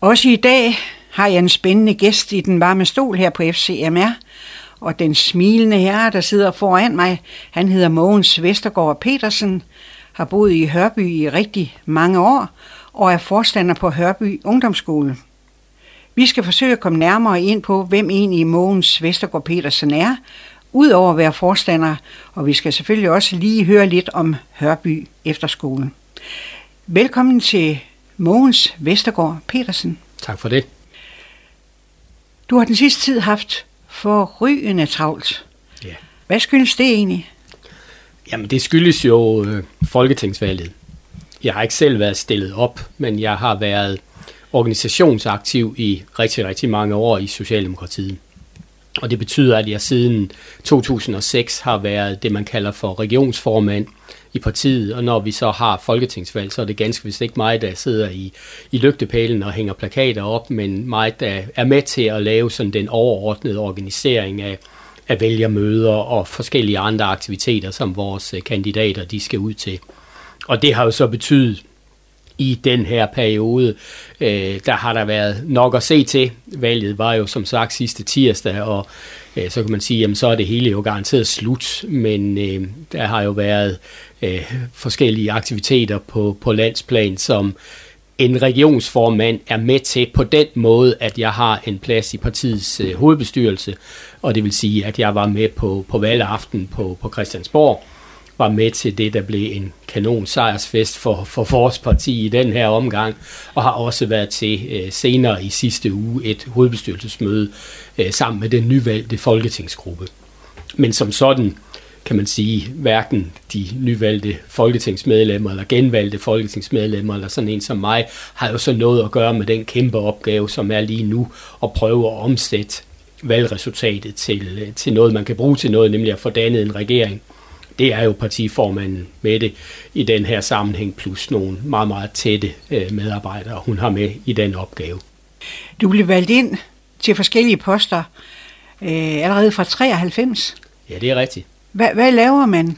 Også i dag har jeg en spændende gæst i den varme stol her på FCMR, og den smilende herre, der sidder foran mig, han hedder Mogens Vestergaard Petersen, har boet i Hørby i rigtig mange år og er forstander på Hørby Ungdomsskole. Vi skal forsøge at komme nærmere ind på, hvem egentlig Mogens Vestergaard Petersen er, udover at være forstander, og vi skal selvfølgelig også lige høre lidt om Hørby Efterskole. Velkommen til Mogens Vestergaard Petersen. Tak for det. Du har den sidste tid haft forrygende travlt. Ja. Hvad skyldes det egentlig? Jamen, det skyldes jo øh, folketingsvalget. Jeg har ikke selv været stillet op, men jeg har været organisationsaktiv i rigtig, rigtig mange år i Socialdemokratiet. Og det betyder, at jeg siden 2006 har været det, man kalder for regionsformand i partiet, og når vi så har folketingsvalg, så er det ganske vist ikke mig, der sidder i, i lygtepælen og hænger plakater op, men mig, der er med til at lave sådan den overordnede organisering af, af vælgermøder og forskellige andre aktiviteter, som vores øh, kandidater de skal ud til. Og det har jo så betydet, i den her periode. Øh, der har der været nok at se til. Valget var jo som sagt sidste tirsdag, og øh, så kan man sige, jamen så er det hele jo garanteret slut, men øh, der har jo været øh, forskellige aktiviteter på, på landsplan, som en regionsformand er med til på den måde, at jeg har en plads i partiets øh, hovedbestyrelse, og det vil sige, at jeg var med på, på valgaften på, på Christiansborg, var med til det, der blev en kanon sejrsfest for, for vores parti i den her omgang, og har også været til øh, senere i sidste uge et hovedbestyrelsesmøde øh, sammen med den nyvalgte folketingsgruppe. Men som sådan kan man sige, hverken de nyvalgte folketingsmedlemmer eller genvalgte folketingsmedlemmer eller sådan en som mig, har jo så noget at gøre med den kæmpe opgave, som er lige nu at prøve at omsætte valgresultatet til, øh, til noget, man kan bruge til noget, nemlig at få dannet en regering det er jo partiformanden med det i den her sammenhæng, plus nogle meget, meget tætte øh, medarbejdere, hun har med i den opgave. Du blev valgt ind til forskellige poster øh, allerede fra 93. Ja, det er rigtigt. Hva, hvad laver man?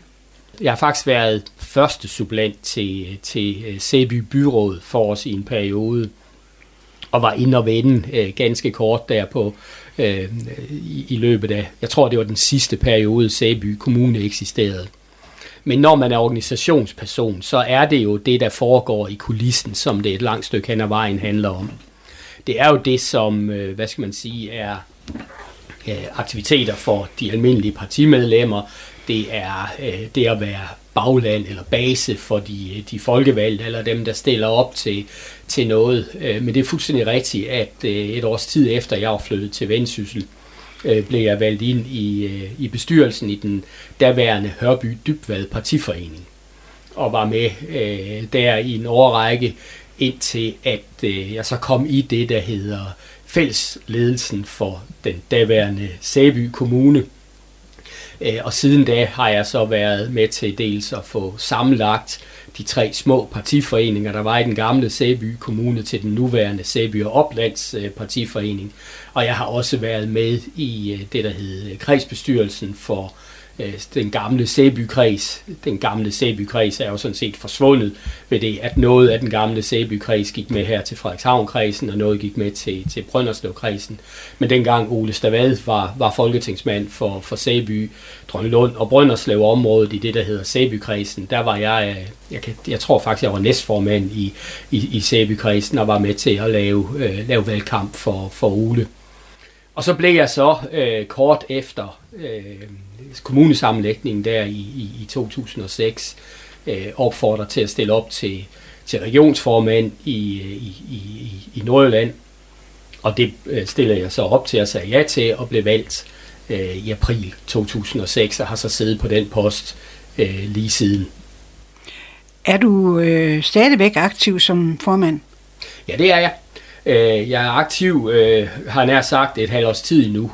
Jeg har faktisk været første sublant til, til øh, Sæby Byråd for os i en periode, og var inde og vende øh, ganske kort der på øh, i, i løbet af, jeg tror det var den sidste periode, Sæby Kommune eksisterede. Men når man er organisationsperson, så er det jo det, der foregår i kulissen, som det et langt stykke hen ad vejen handler om. Det er jo det, som, øh, hvad skal man sige, er øh, aktiviteter for de almindelige partimedlemmer. Det er øh, det at være bagland eller base for de, de folkevalgte, eller dem, der stiller op til, til noget. Øh, men det er fuldstændig rigtigt, at øh, et års tid efter jeg var flyttet til Vendsyssel, øh, blev jeg valgt ind i, i bestyrelsen i den daværende Hørby Dybvad Partiforening, og var med der i en årrække, indtil at jeg så kom i det, der hedder fællesledelsen for den daværende Sæby Kommune, Øh, og siden da har jeg så været med til dels at få sammenlagt de tre små partiforeninger, der var i den gamle Sæby Kommune til den nuværende Sæby og Oplands øh, partiforening. Og jeg har også været med i øh, det, der hed kredsbestyrelsen for Øh, den gamle Sæbykreds. Den gamle Sæbykreds er jo sådan set forsvundet ved det, at noget af den gamle Sæbykreds gik med her til Frederikshavnkredsen, og noget gik med til, til Brønderslevkredsen. Men dengang Ole Stavad var, var folketingsmand for, for Sæby, Drønlund og Brønderslev-området i det, der hedder Sæbykredsen, der var jeg, øh, jeg, kan, jeg tror faktisk, jeg var næstformand i, i, i Sæbykredsen og var med til at lave, øh, lave valgkamp for, for Ole. Og så blev jeg så øh, kort efter øh, kommunesammenlægningen der i, i, i 2006 øh, opfordret til at stille op til, til regionsformand i, i, i, i Nordjylland. Og det øh, stiller jeg så op til at sige ja til og blev valgt øh, i april 2006 og har så siddet på den post øh, lige siden. Er du øh, stadigvæk aktiv som formand? Ja, det er jeg. Øh, jeg er aktiv, øh, har nær sagt, et halvt års tid nu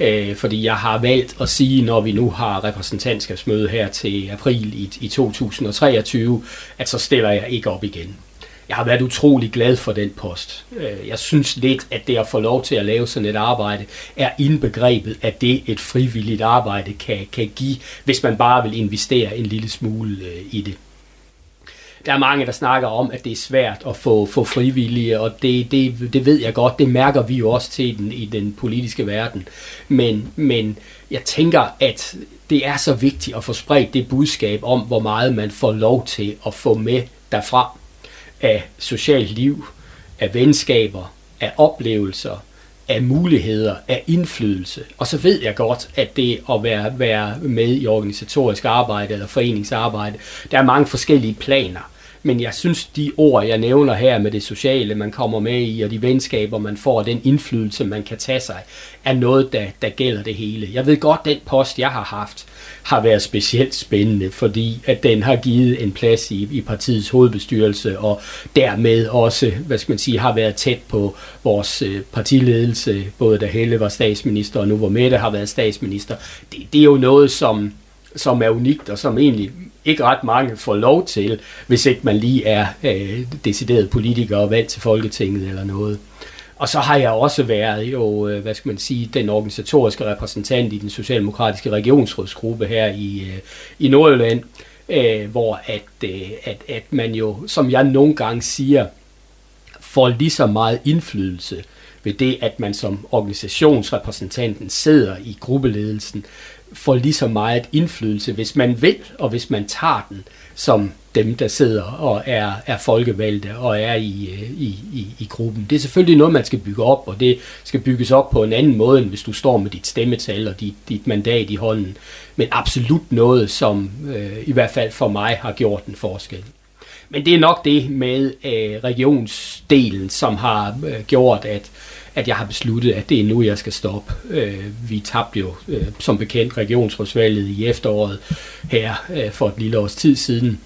øh, fordi jeg har valgt at sige, når vi nu har repræsentantskabsmøde her til april i, i 2023, at så stiller jeg ikke op igen. Jeg har været utrolig glad for den post. Øh, jeg synes lidt, at det at få lov til at lave sådan et arbejde, er indbegrebet af det, et frivilligt arbejde kan, kan give, hvis man bare vil investere en lille smule øh, i det der er mange, der snakker om, at det er svært at få, få frivillige, og det, det, det ved jeg godt, det mærker vi jo også til den, i den politiske verden. Men, men jeg tænker, at det er så vigtigt at få spredt det budskab om, hvor meget man får lov til at få med derfra af socialt liv, af venskaber, af oplevelser, af muligheder, af indflydelse. Og så ved jeg godt, at det at være, være med i organisatorisk arbejde eller foreningsarbejde, der er mange forskellige planer. Men jeg synes, de ord, jeg nævner her med det sociale, man kommer med i, og de venskaber, man får, og den indflydelse, man kan tage sig, er noget, der, der gælder det hele. Jeg ved godt, den post, jeg har haft, har været specielt spændende, fordi at den har givet en plads i, i partiets hovedbestyrelse, og dermed også, hvad skal man sige, har været tæt på vores øh, partiledelse, både da Helle var statsminister, og nu hvor Mette har været statsminister. Det, det er jo noget, som, som er unikt, og som egentlig ikke ret mange får lov til, hvis ikke man lige er øh, decideret politiker og valgt til Folketinget eller noget. Og så har jeg også været jo, øh, hvad skal man sige, den organisatoriske repræsentant i den socialdemokratiske regionsrådsgruppe her i, øh, i Nordjylland, øh, hvor at, øh, at, at man jo, som jeg nogle gange siger, får lige så meget indflydelse ved det, at man som organisationsrepræsentanten sidder i gruppeledelsen, får lige så meget indflydelse, hvis man vil, og hvis man tager den, som dem, der sidder og er, er folkevalgte og er i, øh, i, i, i gruppen. Det er selvfølgelig noget, man skal bygge op, og det skal bygges op på en anden måde, end hvis du står med dit stemmetal og dit, dit mandat i hånden. Men absolut noget, som øh, i hvert fald for mig har gjort en forskel. Men det er nok det med øh, regionsdelen, som har øh, gjort, at, at jeg har besluttet, at det er nu, jeg skal stoppe. Øh, vi tabte jo øh, som bekendt regionsrådsvalget i efteråret her øh, for et lille års tid siden.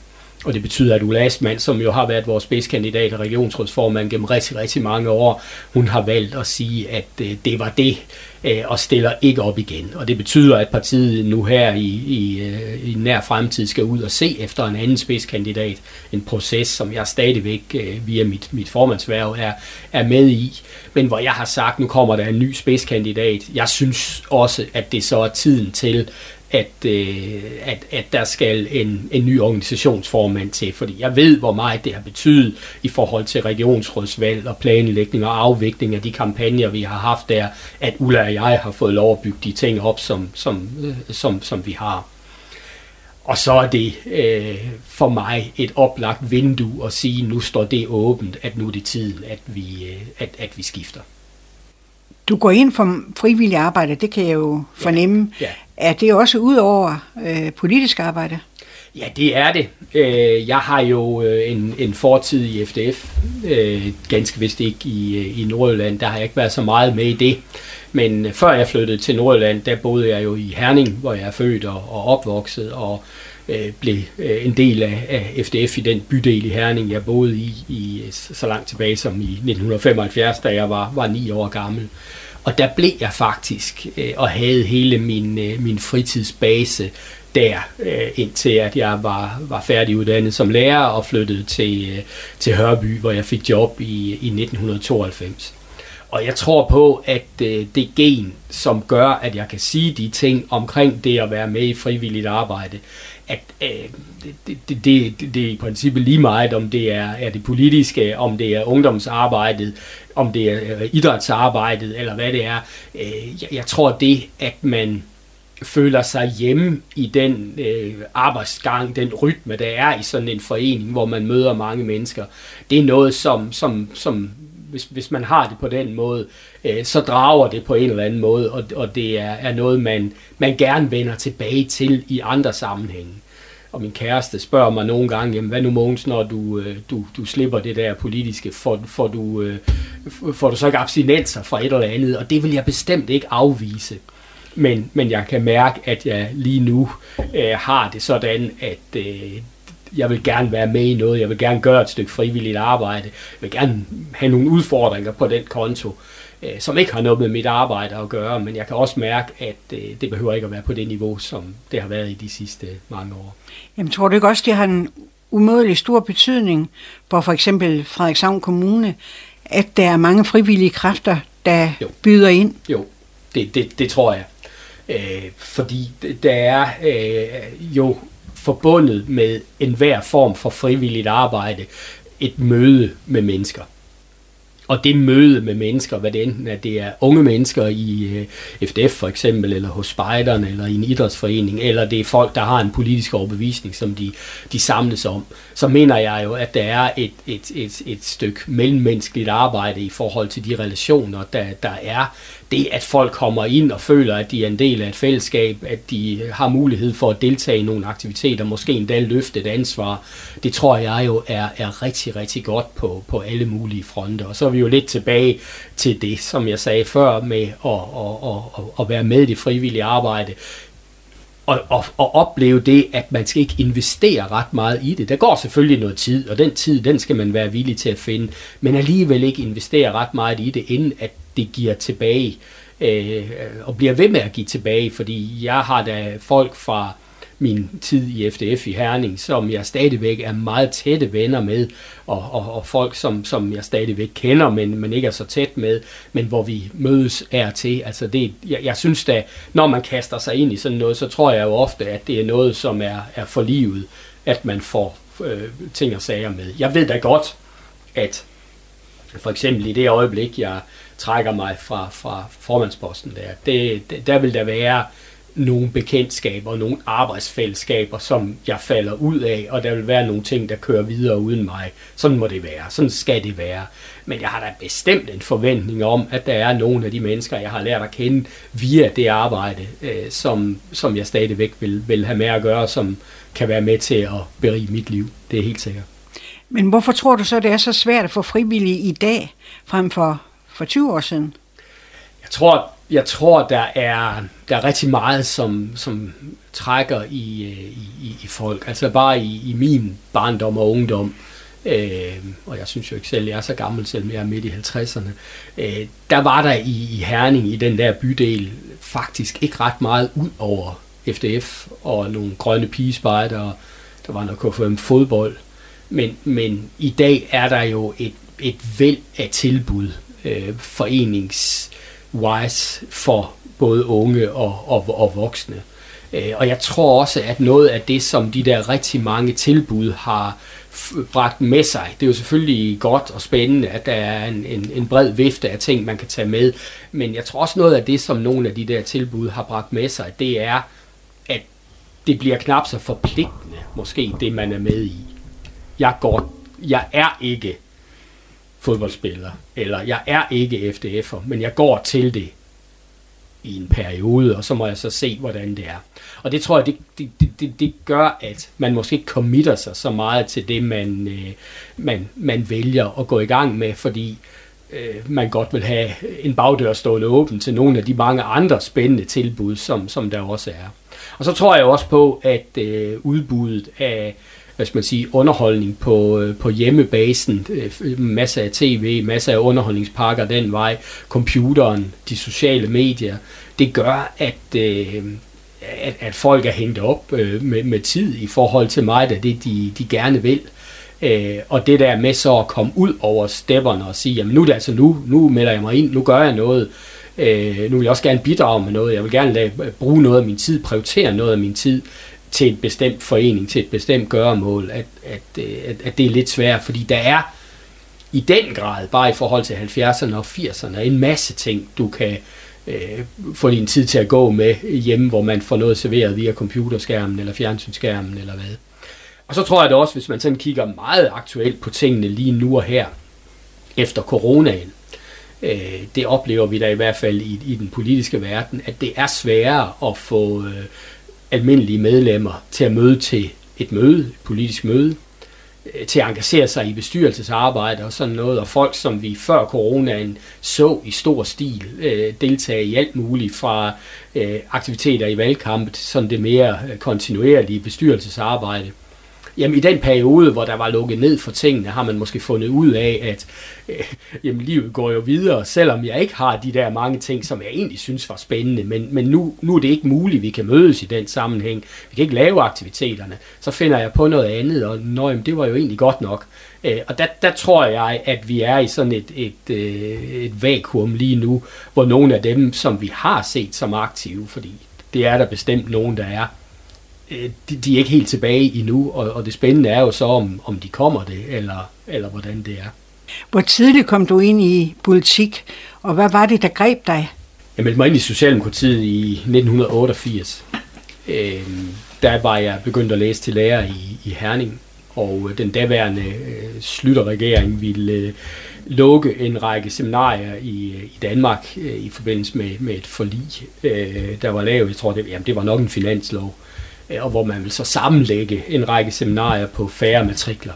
Og det betyder, at Ulla Asman, som jo har været vores spidskandidat og regionsrådsformand gennem rigtig, rigtig mange år, hun har valgt at sige, at øh, det var det, øh, og stiller ikke op igen. Og det betyder, at partiet nu her i, i, øh, i nær fremtid skal ud og se efter en anden spidskandidat. En proces, som jeg stadigvæk øh, via mit, mit formandsværv er, er med i. Men hvor jeg har sagt, nu kommer der en ny spidskandidat. Jeg synes også, at det så er tiden til, at, øh, at, at der skal en, en ny organisationsformand til, fordi jeg ved, hvor meget det har betydet i forhold til regionsrådsvalg og planlægning og afvikling af de kampagner, vi har haft der, at Ulla og jeg har fået lov at bygge de ting op, som, som, øh, som, som vi har. Og så er det øh, for mig et oplagt vindue at sige, nu står det åbent, at nu er det tiden, at vi, øh, at, at vi skifter. Du går ind for frivillig arbejde, det kan jeg jo fornemme. Ja, ja. Er det også ud over øh, politisk arbejde? Ja, det er det. Øh, jeg har jo øh, en, en fortid i FDF, øh, ganske vist ikke i, i Nordjylland. Der har jeg ikke været så meget med i det. Men før jeg flyttede til Nordjylland, der boede jeg jo i Herning, hvor jeg er født og, og opvokset, og øh, blev en del af, af FDF i den bydel i Herning, jeg boede i, i så langt tilbage som i 1975, da jeg var, var ni år gammel. Og der blev jeg faktisk øh, og havde hele min, øh, min fritidsbase der, øh, indtil at jeg var, var færdiguddannet som lærer og flyttede til, øh, til Hørby, hvor jeg fik job i, i 1992. Og jeg tror på, at øh, det gen, som gør, at jeg kan sige de ting omkring det at være med i frivilligt arbejde, at øh, det, det, det, det er i princippet lige meget, om det er, er det politiske, om det er ungdomsarbejdet, om det er øh, idrætsarbejdet, eller hvad det er. Øh, jeg, jeg tror det, at man føler sig hjemme i den øh, arbejdsgang, den rytme, der er i sådan en forening, hvor man møder mange mennesker. Det er noget, som, som, som hvis, hvis man har det på den måde, øh, så drager det på en eller anden måde, og, og det er, er noget, man, man gerne vender tilbage til i andre sammenhænge. Og min kæreste spørger mig nogle gange, jamen, hvad nu Mogens, når du, øh, du, du slipper det der politiske, får, får, du, øh, får du så ikke abstinenser fra et eller andet? Og det vil jeg bestemt ikke afvise. Men, men jeg kan mærke, at jeg lige nu øh, har det sådan, at øh, jeg vil gerne være med i noget, jeg vil gerne gøre et stykke frivilligt arbejde, jeg vil gerne have nogle udfordringer på den konto, øh, som ikke har noget med mit arbejde at gøre, men jeg kan også mærke, at øh, det behøver ikke at være på det niveau, som det har været i de sidste mange år. Jamen tror du ikke også, det har en umådelig stor betydning for for eksempel Frederikshavn Kommune, at der er mange frivillige kræfter, der jo. byder ind? Jo, det, det, det tror jeg. Øh, fordi der er øh, jo forbundet med enhver form for frivilligt arbejde et møde med mennesker. Og det møde med mennesker, hvad det enten er, det er unge mennesker i øh, FDF for eksempel, eller hos spejderne, eller i en idrætsforening, eller det er folk, der har en politisk overbevisning, som de, de samles om, så mener jeg jo, at der er et, et, et, et stykke mellemmenneskeligt arbejde i forhold til de relationer, der, der er det, at folk kommer ind og føler, at de er en del af et fællesskab, at de har mulighed for at deltage i nogle aktiviteter, måske endda løfte et ansvar, det tror jeg jo er, er rigtig, rigtig godt på, på alle mulige fronter. Og så er vi jo lidt tilbage til det, som jeg sagde før, med at, at, at, at være med i det frivillige arbejde og, og, og opleve det, at man skal ikke investere ret meget i det. Der går selvfølgelig noget tid, og den tid, den skal man være villig til at finde, men alligevel ikke investere ret meget i det, inden at det giver tilbage, øh, og bliver ved med at give tilbage, fordi jeg har da folk fra min tid i FDF i Herning, som jeg stadigvæk er meget tætte venner med, og, og, og folk, som, som jeg stadigvæk kender, men, men ikke er så tæt med, men hvor vi mødes er til. Altså det, jeg, jeg synes da, når man kaster sig ind i sådan noget, så tror jeg jo ofte, at det er noget, som er, er for livet, at man får øh, ting og sager med. Jeg ved da godt, at for eksempel i det øjeblik, jeg trækker mig fra, fra formandsposten der, det, det, der vil der være nogle bekendtskaber, nogle arbejdsfællesskaber, som jeg falder ud af, og der vil være nogle ting, der kører videre uden mig. Sådan må det være. Sådan skal det være. Men jeg har da bestemt en forventning om, at der er nogle af de mennesker, jeg har lært at kende via det arbejde, øh, som, som jeg stadigvæk vil, vil have med at gøre, som kan være med til at berige mit liv. Det er helt sikkert. Men hvorfor tror du så, det er så svært at få frivillige i dag, frem for, for 20 år siden? Jeg tror, jeg tror der, er, der er rigtig meget, som, som trækker øh, i, i, i folk. Altså bare i, i min barndom og ungdom, øh, og jeg synes jo ikke selv, jeg er så gammel, selvom jeg er midt i 50'erne, øh, der var der i, i Herning, i den der bydel, faktisk ikke ret meget ud over FDF og nogle grønne pigespejder, der var noget KFM fodbold. Men, men i dag er der jo et, et væld af tilbud, øh, foreningswise for både unge og, og, og voksne. Øh, og jeg tror også, at noget af det, som de der rigtig mange tilbud har bragt med sig, det er jo selvfølgelig godt og spændende, at der er en, en, en bred vifte af ting, man kan tage med. Men jeg tror også noget af det, som nogle af de der tilbud har bragt med sig, det er, at det bliver knap så forpligtende, måske det man er med i. Jeg går, jeg er ikke fodboldspiller, eller jeg er ikke FDF'er, men jeg går til det i en periode, og så må jeg så se, hvordan det er. Og det tror jeg, det, det, det, det gør, at man måske ikke committer sig så meget til det, man, øh, man, man vælger at gå i gang med, fordi øh, man godt vil have en bagdør stående åben til nogle af de mange andre spændende tilbud, som, som der også er. Og så tror jeg også på, at øh, udbuddet af hvad skal man sige, underholdning på, øh, på hjemmebasen, masser af tv, masser af underholdningspakker den vej, computeren, de sociale medier, det gør, at, øh, at, at folk er hængt op øh, med, med tid i forhold til mig, da det de, de gerne vil. og det der med så at komme ud over stepperne og sige, jamen nu er det altså nu, nu melder jeg mig ind, nu gør jeg noget, nu vil jeg også gerne bidrage med noget, jeg vil gerne lade, bruge noget af min tid, prioritere noget af min tid, til et bestemt forening, til et bestemt gøremål, at, at, øh, at, at det er lidt svært, fordi der er i den grad, bare i forhold til 70'erne og 80'erne, en masse ting, du kan øh, få din tid til at gå med hjemme, hvor man får noget serveret via computerskærmen eller fjernsynsskærmen eller hvad. Og så tror jeg det også, hvis man sådan kigger meget aktuelt på tingene lige nu og her, efter coronaen, øh, det oplever vi da i hvert fald i, i den politiske verden, at det er sværere at få øh, almindelige medlemmer til at møde til et møde, et politisk møde, øh, til at engagere sig i bestyrelsesarbejde og sådan noget, og folk, som vi før coronaen så i stor stil øh, deltage i alt muligt fra øh, aktiviteter i valgkamp til sådan det mere øh, kontinuerlige bestyrelsesarbejde. Jamen i den periode, hvor der var lukket ned for tingene, har man måske fundet ud af, at øh, jamen, livet går jo videre, selvom jeg ikke har de der mange ting, som jeg egentlig synes var spændende. Men, men nu, nu er det ikke muligt, vi kan mødes i den sammenhæng. Vi kan ikke lave aktiviteterne. Så finder jeg på noget andet, og nå, jamen, det var jo egentlig godt nok. Øh, og der, der tror jeg, at vi er i sådan et, et, øh, et vakuum lige nu, hvor nogle af dem, som vi har set som aktive, fordi det er der bestemt nogen, der er, de, de er ikke helt tilbage endnu, og, og det spændende er jo så, om, om de kommer det, eller, eller hvordan det er. Hvor tidligt kom du ind i politik, og hvad var det, der greb dig? Jeg meldte mig ind i Socialdemokratiet i 1988. Øh, der var jeg begyndt at læse til lærer i, i Herning, og den daværende øh, slutterregering ville øh, lukke en række seminarier i, i Danmark øh, i forbindelse med, med et forlig, øh, der var lavet. Jeg tror, det, jamen, det var nok en finanslov, øh, Øh, og hvor man vil så sammenlægge en række seminarier på færre matrikler.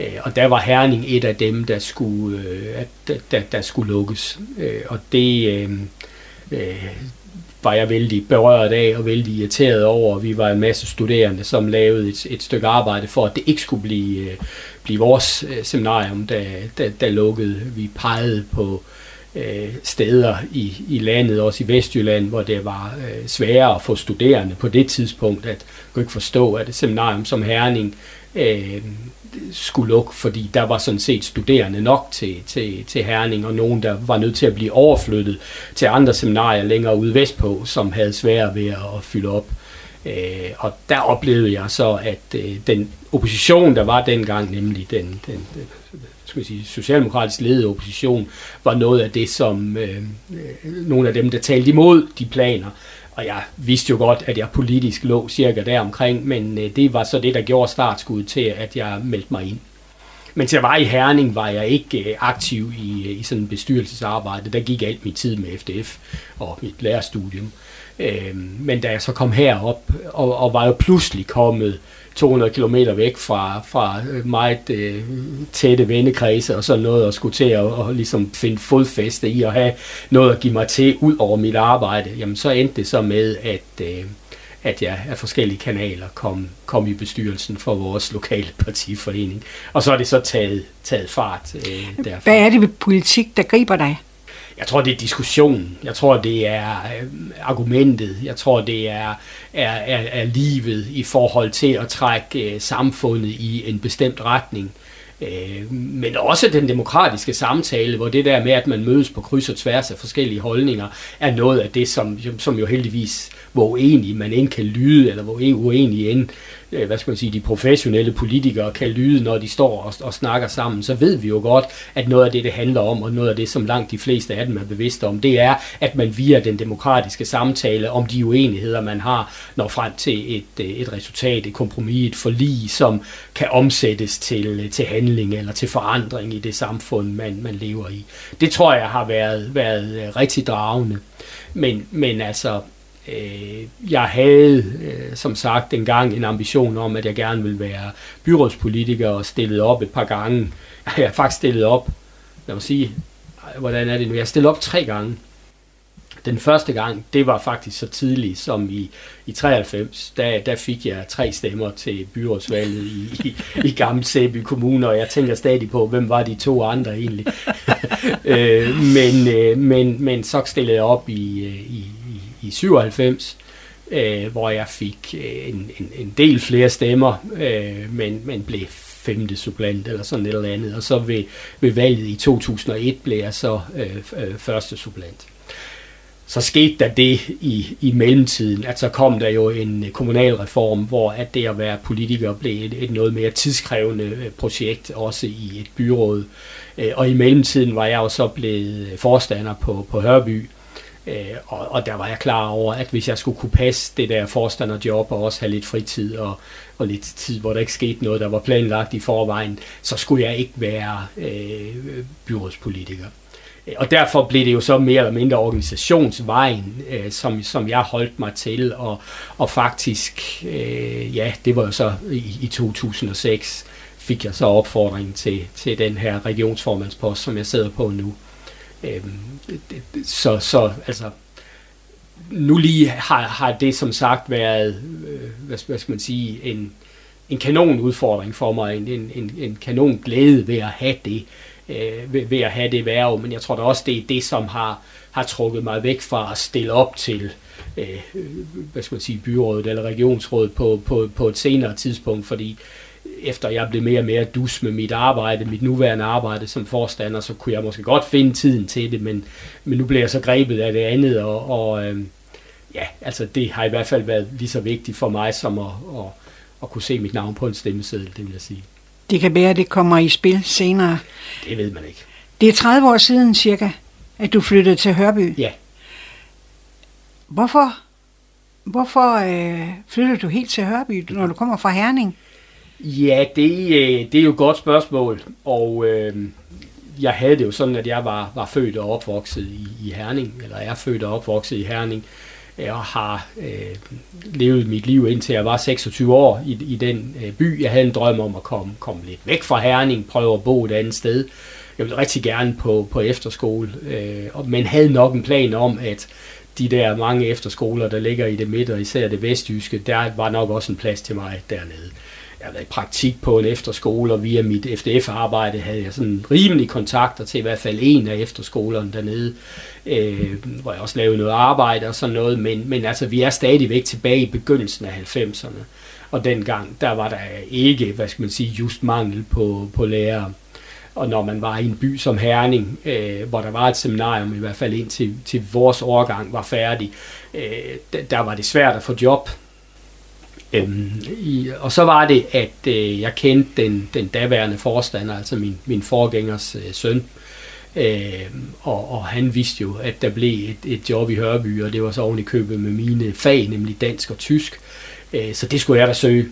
Øh, og der var Herning et af dem, der skulle, øh, der, der, der skulle lukkes. Og det... Øh, var jeg vældig berørt af og vældig irriteret over. Vi var en masse studerende, som lavede et, et stykke arbejde for, at det ikke skulle blive, blive vores seminarium, der, der, der lukkede. Vi pegede på øh, Øh, steder i, i landet, også i Vestjylland, hvor det var øh, sværere at få studerende på det tidspunkt, at kunne ikke forstå, at et seminarium som Herning øh, skulle lukke, fordi der var sådan set studerende nok til, til, til Herning, og nogen, der var nødt til at blive overflyttet til andre seminarier længere ude vestpå, som havde svært ved at fylde op. Øh, og der oplevede jeg så, at øh, den opposition, der var dengang, nemlig den, den, den skal sige, socialdemokratisk ledet opposition, var noget af det, som øh, øh, nogle af dem, der talte imod de planer, og jeg vidste jo godt, at jeg politisk lå cirka deromkring, men øh, det var så det, der gjorde startskuddet til, at jeg meldte mig ind. Men til jeg var i Herning, var jeg ikke øh, aktiv i, øh, i sådan en bestyrelsesarbejde. Der gik alt min tid med FDF og mit lærerstudium. Øhm, men da jeg så kom herop, og, og var jo pludselig kommet 200 km væk fra, fra meget øh, tætte vennekredse og sådan noget, og skulle til at og ligesom finde fodfæste i at have noget at give mig til ud over mit arbejde, jamen så endte det så med, at, øh, at jeg af forskellige kanaler kom, kom i bestyrelsen for vores lokale partiforening. Og så er det så taget, taget fart øh, derfra. Hvad er det ved politik, der griber dig? Jeg tror, det er diskussionen. Jeg tror, det er øh, argumentet. Jeg tror, det er, er, er, er livet i forhold til at trække øh, samfundet i en bestemt retning. Øh, men også den demokratiske samtale, hvor det der med, at man mødes på kryds og tværs af forskellige holdninger, er noget af det, som, som jo heldigvis, hvor uenig man end kan lyde, eller hvor uenig end Øh, hvad skal man sige, de professionelle politikere kan lyde, når de står og, og snakker sammen, så ved vi jo godt, at noget af det, det handler om, og noget af det, som langt de fleste af dem er bevidste om, det er, at man via den demokratiske samtale om de uenigheder, man har, når frem til et, øh, et resultat, et kompromis, et forlig, som kan omsættes til, øh, til handling eller til forandring i det samfund, man, man lever i. Det tror jeg har været, været øh, rigtig dragende. Men, men altså, Øh, jeg havde, øh, som sagt, engang en ambition om, at jeg gerne ville være byrådspolitiker og stillet op et par gange. Jeg har faktisk stillet op, lad mig sige, hvordan er det nu? Jeg har stillet op tre gange. Den første gang, det var faktisk så tidligt som i, i 93. Der, der fik jeg tre stemmer til byrådsvalget i, i, i Gamle Sæby Kommune, og jeg tænker stadig på, hvem var de to andre egentlig. øh, men, øh, men, men så stillede jeg op i, øh, i, i 97, øh, hvor jeg fik øh, en, en, en del flere stemmer, øh, men, men blev femte supplant eller sådan et eller andet. Og så ved, ved valget i 2001 blev jeg så øh, øh, første supplant. Så skete der det i, i mellemtiden, at så kom der jo en øh, kommunalreform, hvor at det at være politiker blev et, et noget mere tidskrævende øh, projekt, også i et byråd. Øh, og i mellemtiden var jeg jo så blevet forstander på, på Hørby, Øh, og, og der var jeg klar over, at hvis jeg skulle kunne passe det der forstanderjob og også have lidt fritid og, og lidt tid, hvor der ikke skete noget, der var planlagt i forvejen, så skulle jeg ikke være øh, byrådspolitiker. Og derfor blev det jo så mere eller mindre organisationsvejen, øh, som, som jeg holdt mig til, og, og faktisk, øh, ja, det var jo så i, i 2006, fik jeg så opfordringen til, til den her regionsformandspost, som jeg sidder på nu. Øhm, så, så altså, nu lige har, har det som sagt været, øh, hvad, hvad skal man sige, en, en kanon udfordring for mig, en, en, en kanon glæde ved at have det, øh, ved, ved at have det værv, men jeg tror da også, det er det, som har, har trukket mig væk fra at stille op til, øh, hvad skal man sige, byrådet eller regionsrådet på, på, på et senere tidspunkt, fordi efter jeg blev mere og mere dus med mit arbejde, mit nuværende arbejde som forstander, så kunne jeg måske godt finde tiden til det, men, men nu bliver jeg så grebet af det andet, og, og øh, ja, altså det har i hvert fald været lige så vigtigt for mig, som at, at, at kunne se mit navn på en stemmeseddel, det vil jeg sige. Det kan være, at det kommer i spil senere. Det ved man ikke. Det er 30 år siden cirka, at du flyttede til Hørby. Ja. Hvorfor, hvorfor øh, flytter du helt til Hørby, når du kommer fra Herning? Ja, det, øh, det er jo et godt spørgsmål, og øh, jeg havde det jo sådan, at jeg var, var født og opvokset i, i Herning, eller er født og opvokset i Herning, og har øh, levet mit liv indtil jeg var 26 år i, i den øh, by. Jeg havde en drøm om at komme, komme lidt væk fra Herning, prøve at bo et andet sted. Jeg ville rigtig gerne på, på efterskole, øh, men havde nok en plan om, at de der mange efterskoler, der ligger i det midt, og især det vestjyske, der var nok også en plads til mig dernede jeg har været i praktik på en efterskole, og via mit FDF-arbejde havde jeg sådan rimelig kontakter til i hvert fald en af efterskolerne dernede, øh, hvor jeg også lavede noget arbejde og sådan noget, men, men altså vi er stadigvæk tilbage i begyndelsen af 90'erne, og dengang, der var der ikke, hvad skal man sige, just mangel på, på lærere. Og når man var i en by som Herning, øh, hvor der var et seminarium, i hvert fald indtil til vores årgang var færdig, øh, der, der var det svært at få job. Øhm, i, og så var det, at øh, jeg kendte den, den daværende forstander, altså min, min forgængers øh, søn, øh, og, og han vidste jo, at der blev et, et job i Hørby, og det var så oven i købet med mine fag, nemlig dansk og tysk. Øh, så det skulle jeg da søge.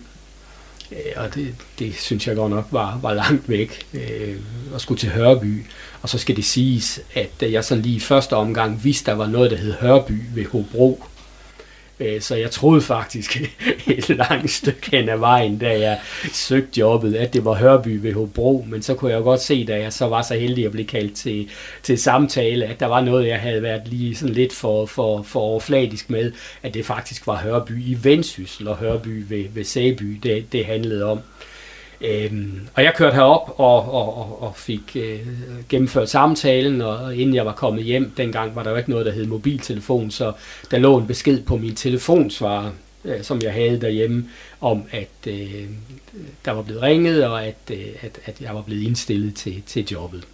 Øh, og det, det synes jeg godt nok var, var langt væk øh, at skulle til Hørby. Og så skal det siges, at jeg sådan lige i første omgang vidste, der var noget, der hed Hørby ved Hobro. Øh, så jeg troede faktisk et langt stykke hen ad vejen, da jeg søgte jobbet, at det var Hørby ved Hobro, men så kunne jeg jo godt se, da jeg så var så heldig at blive kaldt til, til samtale, at der var noget, jeg havde været lige sådan lidt for, for, for overfladisk med, at det faktisk var Hørby i Vendsyssel og Hørby ved, ved Sæby, det, det handlede om. Øhm, og jeg kørte herop og, og, og, og fik øh, gennemført samtalen, og inden jeg var kommet hjem, dengang var der jo ikke noget, der hed mobiltelefon, så der lå en besked på min telefonsvarer, øh, som jeg havde derhjemme, om at øh, der var blevet ringet, og at, øh, at, at jeg var blevet indstillet til, til jobbet.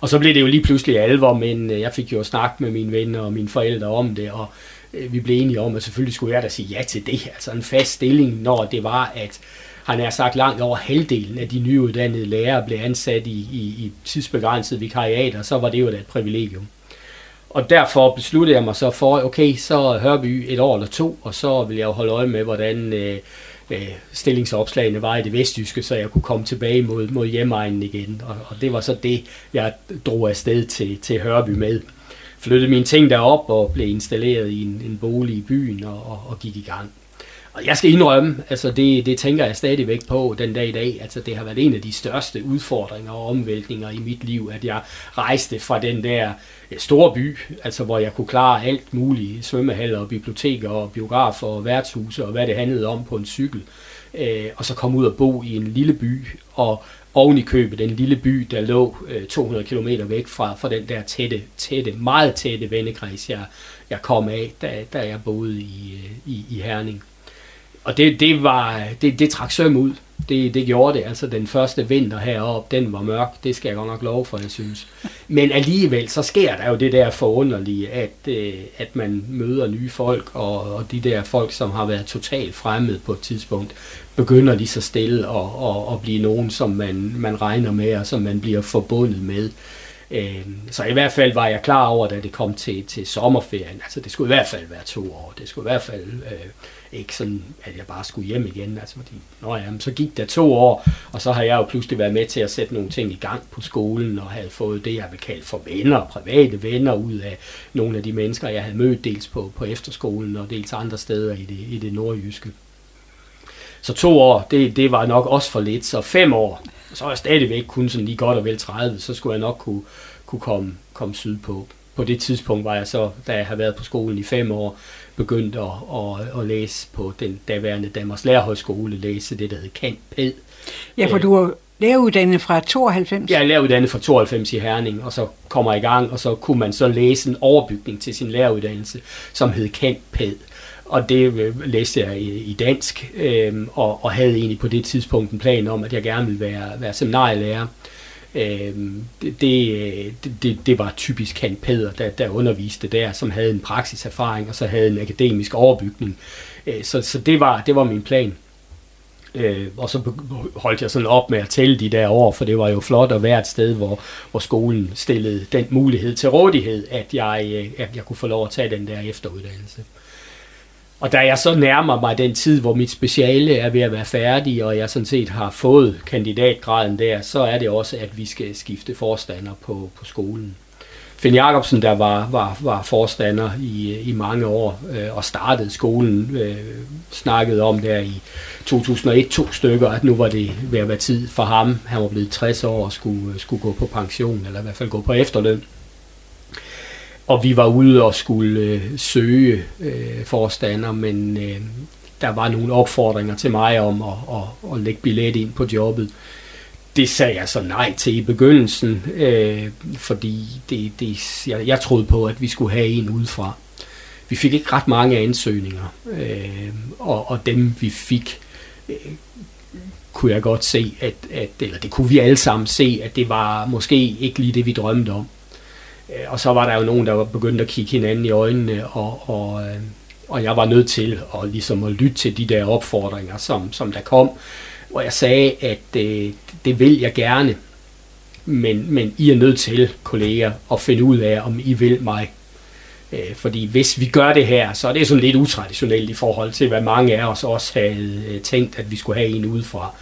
Og så blev det jo lige pludselig alvor, men øh, jeg fik jo snakket med mine venner og mine forældre om det, og øh, vi blev enige om, at selvfølgelig skulle jeg da sige ja til det, altså en fast stilling, når det var, at han er sagt langt over halvdelen af de nyuddannede lærere blev ansat i, i, i tidsbegrænset vikariater, så var det jo da et privilegium. Og derfor besluttede jeg mig så for, okay, så Hørby et år eller to, og så vil jeg jo holde øje med, hvordan øh, øh, stillingsopslagene var i det vestjyske, så jeg kunne komme tilbage mod, mod hjemmeegnen igen. Og, og det var så det, jeg drog afsted til, til Hørby med. Flyttede mine ting derop og blev installeret i en, en bolig i byen og, og, og gik i gang. Og jeg skal indrømme, altså det, det tænker jeg stadigvæk på den dag i dag, altså det har været en af de største udfordringer og omvæltninger i mit liv, at jeg rejste fra den der øh, store by, altså hvor jeg kunne klare alt muligt, svømmehaller og biblioteker og biografer og værtshuse og hvad det handlede om på en cykel, øh, og så komme ud og bo i en lille by, og oven i købet den lille by, der lå øh, 200 km væk fra, fra den der tætte, tætte, meget tætte vennekreds, jeg, jeg kom af, da, da jeg boede i, øh, i, i Herning og det, det, var, det, det trak søm ud. Det, det gjorde det. Altså den første vinter heroppe, den var mørk. Det skal jeg godt nok love for, jeg synes. Men alligevel, så sker der jo det der forunderlige, at, øh, at man møder nye folk, og, og de der folk, som har været totalt fremmede på et tidspunkt, begynder lige så stille at, at, at blive nogen, som man, man regner med, og som man bliver forbundet med. Øh, så i hvert fald var jeg klar over, da det kom til, til sommerferien. Altså det skulle i hvert fald være to år. Det skulle i hvert fald øh, ikke sådan, at jeg bare skulle hjem igen. Altså fordi, nå ja, så gik der to år, og så har jeg jo pludselig været med til at sætte nogle ting i gang på skolen, og havde fået det, jeg vil kalde for venner, private venner, ud af nogle af de mennesker, jeg havde mødt dels på, på efterskolen, og dels andre steder i det, i det nordjyske. Så to år, det, det var nok også for lidt, så fem år, så er jeg stadigvæk kun sådan lige godt og vel 30, så skulle jeg nok kunne, kunne komme, komme sydpå. På det tidspunkt var jeg så, da jeg havde været på skolen i fem år, begyndt at, at, at læse på den daværende Danmarks Lærerhøjskole, læse det, der hed Kant Ped. Ja, for du er læreruddannet fra 92? Jeg er læreruddannet fra 92 i Herning, og så kommer i gang, og så kunne man så læse en overbygning til sin læreruddannelse, som hed Kant Ped. Og det øh, læste jeg i, i dansk, øh, og, og havde egentlig på det tidspunkt en plan om, at jeg gerne ville være, være seminarielærer. Øhm, øh, det, det, det, det var typisk Kant Peder, der, der underviste der, som havde en praksiserfaring, og så havde en akademisk overbygning. Øh, så så det, var, det var min plan. Øh, og så holdt jeg sådan op med at tælle de der år, for det var jo flot at være et sted, hvor, hvor skolen stillede den mulighed til rådighed, at jeg, øh, at jeg kunne få lov at tage den der efteruddannelse. Og da jeg så nærmer mig den tid, hvor mit speciale er ved at være færdig, og jeg sådan set har fået kandidatgraden der, så er det også, at vi skal skifte forstander på, på skolen. Finn Jacobsen, der var, var, var forstander i, i mange år øh, og startede skolen, øh, snakkede om der i 2001 to stykker, at nu var det ved at være tid for ham. Han var blevet 60 år og skulle, øh, skulle gå på pension, eller i hvert fald gå på efterløn. Og vi var ude og skulle øh, søge øh, forstander, men øh, der var nogle opfordringer til mig om at, at, at lægge billet ind på jobbet. Det sagde jeg så nej til i begyndelsen, øh, fordi det, det, jeg, jeg troede på, at vi skulle have en udefra. Vi fik ikke ret mange ansøgninger, øh, og, og dem vi fik, øh, kunne jeg godt se, at, at, eller det kunne vi alle sammen se, at det var måske ikke lige det, vi drømte om. Øh, og så var der jo nogen, der var begyndt at kigge hinanden i øjnene, og, og, øh, og jeg var nødt til at, ligesom at lytte til de der opfordringer, som, som der kom, hvor jeg sagde, at det, øh, det vil jeg gerne, men, men I er nødt til, kolleger, at finde ud af, om I vil mig. Øh, fordi hvis vi gør det her, så er det sådan lidt utraditionelt i forhold til, hvad mange af os også havde øh, tænkt, at vi skulle have en udefra. fra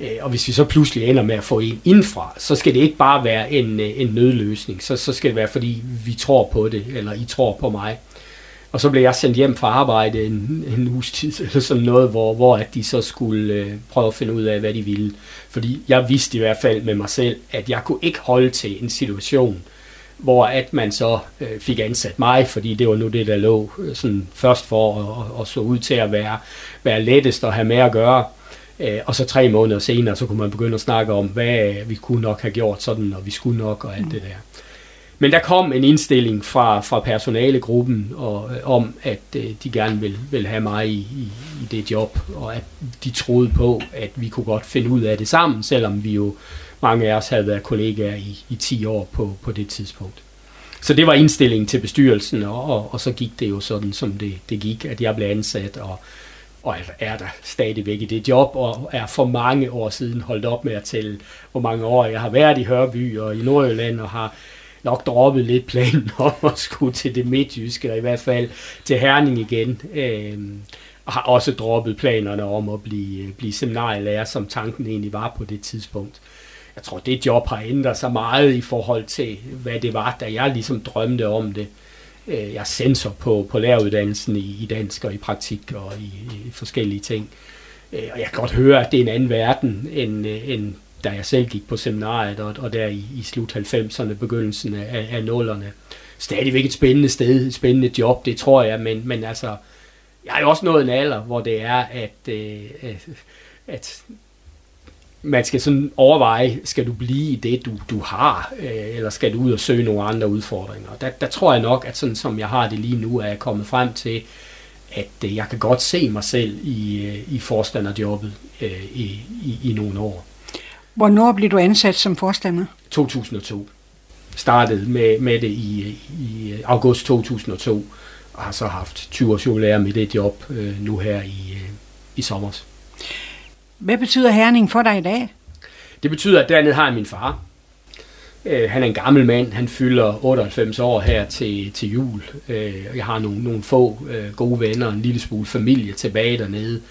Øh, og hvis vi så pludselig ender med at få en indfra, så skal det ikke bare være en, øh, en nødløsning. Så, så skal det være, fordi vi tror på det, eller I tror på mig. Og så blev jeg sendt hjem fra arbejde en, en uges tid, eller sådan noget, hvor, hvor at de så skulle øh, prøve at finde ud af, hvad de ville. Fordi jeg vidste i hvert fald med mig selv, at jeg kunne ikke holde til en situation, hvor at man så øh, fik ansat mig, fordi det var nu det, der lå øh, sådan først for, og, og så ud til at være, være lettest at have med at gøre. Øh, og så tre måneder senere, så kunne man begynde at snakke om, hvad vi kunne nok have gjort sådan, og vi skulle nok, og alt mm. det der. Men der kom en indstilling fra, fra personalegruppen og, øh, om, at øh, de gerne vil, vil have mig i, i, i det job, og at de troede på, at vi kunne godt finde ud af det sammen, selvom vi jo mange af os havde været kollegaer i, i 10 år på, på det tidspunkt. Så det var indstillingen til bestyrelsen, og, og, og så gik det jo sådan, som det, det gik, at jeg blev ansat, og og er der stadigvæk i det job, og er for mange år siden holdt op med at tælle, hvor mange år jeg har været i Hørby og i Nordjylland, og har nok droppet lidt planen om at skulle til det midtjyske, eller i hvert fald til Herning igen. Øh, og har også droppet planerne om at blive, øh, blive seminarielærer, som tanken egentlig var på det tidspunkt. Jeg tror, det job har ændret sig meget i forhold til, hvad det var, da jeg ligesom drømte om det. Øh, Øh, jeg er sensor på, på læreruddannelsen i, i dansk og i praktik og i, i forskellige ting. Øh, og jeg kan godt høre, at det er en anden verden, end, øh, end da jeg selv gik på seminariet, og, og der i, i slut 90'erne, begyndelsen af, af 0'erne. Stadigvæk et spændende sted, et spændende job, det tror jeg, men, men altså, jeg har jo også nået en alder, hvor det er, at, øh, at, at man skal sådan overveje, skal du blive i det, du, du har, øh, eller skal du ud og søge nogle andre udfordringer. Der, der tror jeg nok, at sådan som jeg har det lige nu, er jeg kommet frem til, at øh, jeg kan godt se mig selv i, øh, i forstanderjobbet øh, i, i, i nogle år. Hvornår blev du ansat som forstander? 2002. Startede med, med det i, i august 2002, og har så haft 20 års jubilæer med det job øh, nu her i, øh, i sommer. Hvad betyder Herning for dig i dag? Det betyder, at dernede har jeg min far. Øh, han er en gammel mand. Han fylder 98 år her til, til jul. Øh, jeg har nogle, nogle få øh, gode venner, en lille smule familie tilbage dernede.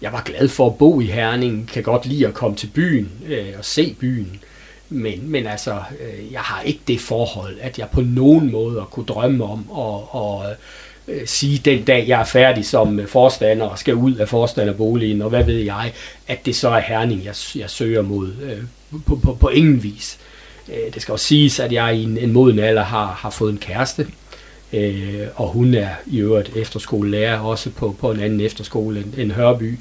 Jeg var glad for at bo i Herning. Kan godt lide at komme til byen øh, og se byen. Men, men altså, øh, jeg har ikke det forhold, at jeg på nogen måde kunne drømme om at, at øh, sige den dag, jeg er færdig som øh, forstander og skal ud af forstanderboligen, og hvad ved jeg, at det så er Herning, jeg, jeg søger mod øh, på, på, på ingen vis. Øh, det skal også siges, at jeg i en, en moden alder har, har fået en kæreste, øh, og hun er i øvrigt efterskolelærer også på, på en anden efterskole end, end Hørby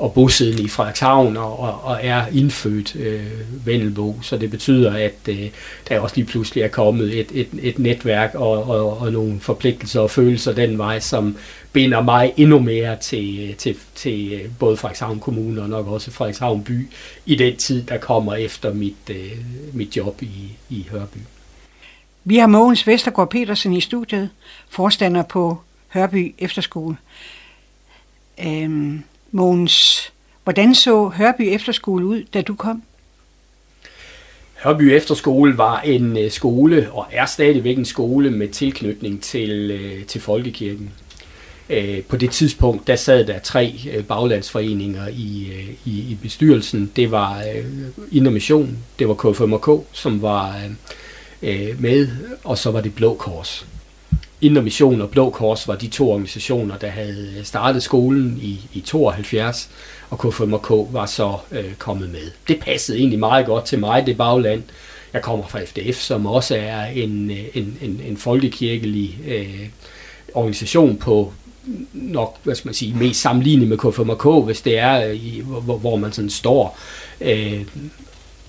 og bosiddende i Frederikshavn og, og, og er indfødt øh, Vennelbo, Så det betyder, at øh, der også lige pludselig er kommet et, et, et netværk og, og, og nogle forpligtelser og følelser den vej, som binder mig endnu mere til, øh, til, til øh, både Frederikshavn Kommune og nok også Frederikshavn By i den tid, der kommer efter mit, øh, mit job i, i Hørby. Vi har Mogens Vestergaard Petersen i studiet, forstander på Hørby Efterskole. Øhm, Mogens, hvordan så Hørby Efterskole ud, da du kom? Hørby Efterskole var en øh, skole, og er stadigvæk en skole med tilknytning til, øh, til Folkekirken. Øh, på det tidspunkt, der sad der tre baglandsforeninger i, i, i bestyrelsen. Det var Indre Mission, det var KFMK, som var Øh, med, og så var det Blå Kors. Indre Mission og Blå Kors var de to organisationer, der havde startet skolen i, i 72, og KFMK var så øh, kommet med. Det passede egentlig meget godt til mig, det bagland. Jeg kommer fra FDF, som også er en, øh, en, en, en folkekirkelig øh, organisation på nok, hvad skal man sige, mest sammenlignet med KFMK, hvis det er, øh, i, hvor, hvor man sådan står. Øh,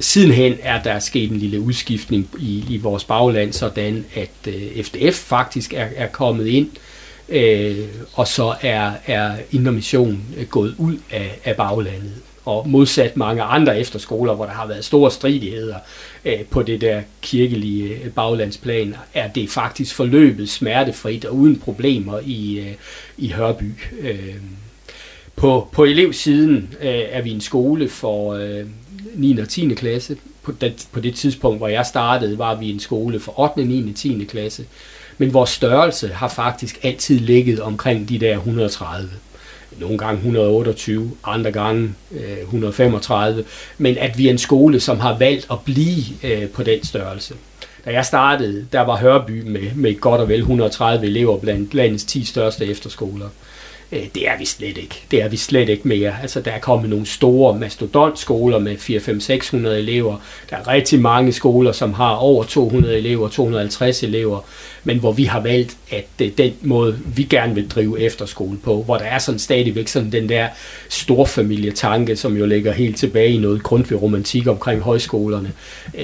Sidenhen er der sket en lille udskiftning i, i vores bagland, sådan at øh, FDF faktisk er, er kommet ind, øh, og så er, er Indre Mission gået ud af, af baglandet. Og modsat mange andre efterskoler, hvor der har været store stridigheder øh, på det der kirkelige øh, baglandsplan, er det faktisk forløbet smertefrit og uden problemer i, øh, i Hørby. Øh, på, på elevsiden øh, er vi en skole for, øh, 9. og 10. klasse. På det, på det tidspunkt, hvor jeg startede, var vi en skole for 8., 9. og 10. klasse. Men vores størrelse har faktisk altid ligget omkring de der 130. Nogle gange 128, andre gange øh, 135. Men at vi er en skole, som har valgt at blive øh, på den størrelse. Da jeg startede, der var Hørby med, med godt og vel 130 elever blandt landets 10 største efterskoler. Øh, Øh, det er vi slet ikke. Det er vi slet ikke mere. Altså, der er kommet nogle store mastodontskoler med 4-5-600 elever. Der er rigtig mange skoler, som har over 200 elever, 250 elever, men hvor vi har valgt, at det er den måde, vi gerne vil drive efterskole på, hvor der er sådan stadigvæk sådan den der storfamilietanke, som jo ligger helt tilbage i noget grundtvig romantik omkring højskolerne. Øh,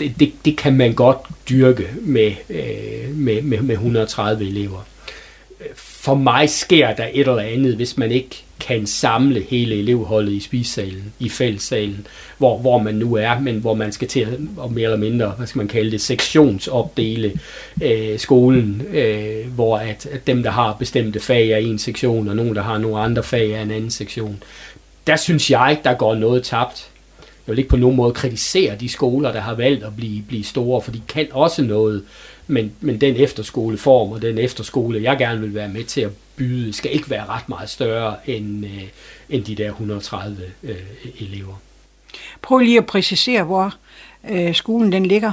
det, det, det kan man godt dyrke med, med, med, med 130 elever for mig sker der et eller andet, hvis man ikke kan samle hele elevholdet i spisesalen, i fællessalen, hvor, hvor man nu er, men hvor man skal til at, og mere eller mindre, hvad skal man kalde det, sektionsopdele øh, skolen, øh, hvor at, at dem, der har bestemte fag, er en sektion, og nogen, der har nogle andre fag, er en anden sektion. Der synes jeg, der går noget tabt. Jeg vil ikke på nogen måde kritisere de skoler, der har valgt at blive, blive store, for de kan også noget, men, men den efterskoleform og den efterskole, jeg gerne vil være med til at byde, skal ikke være ret meget større end, øh, end de der 130 øh, elever. Prøv lige at præcisere, hvor øh, skolen den ligger.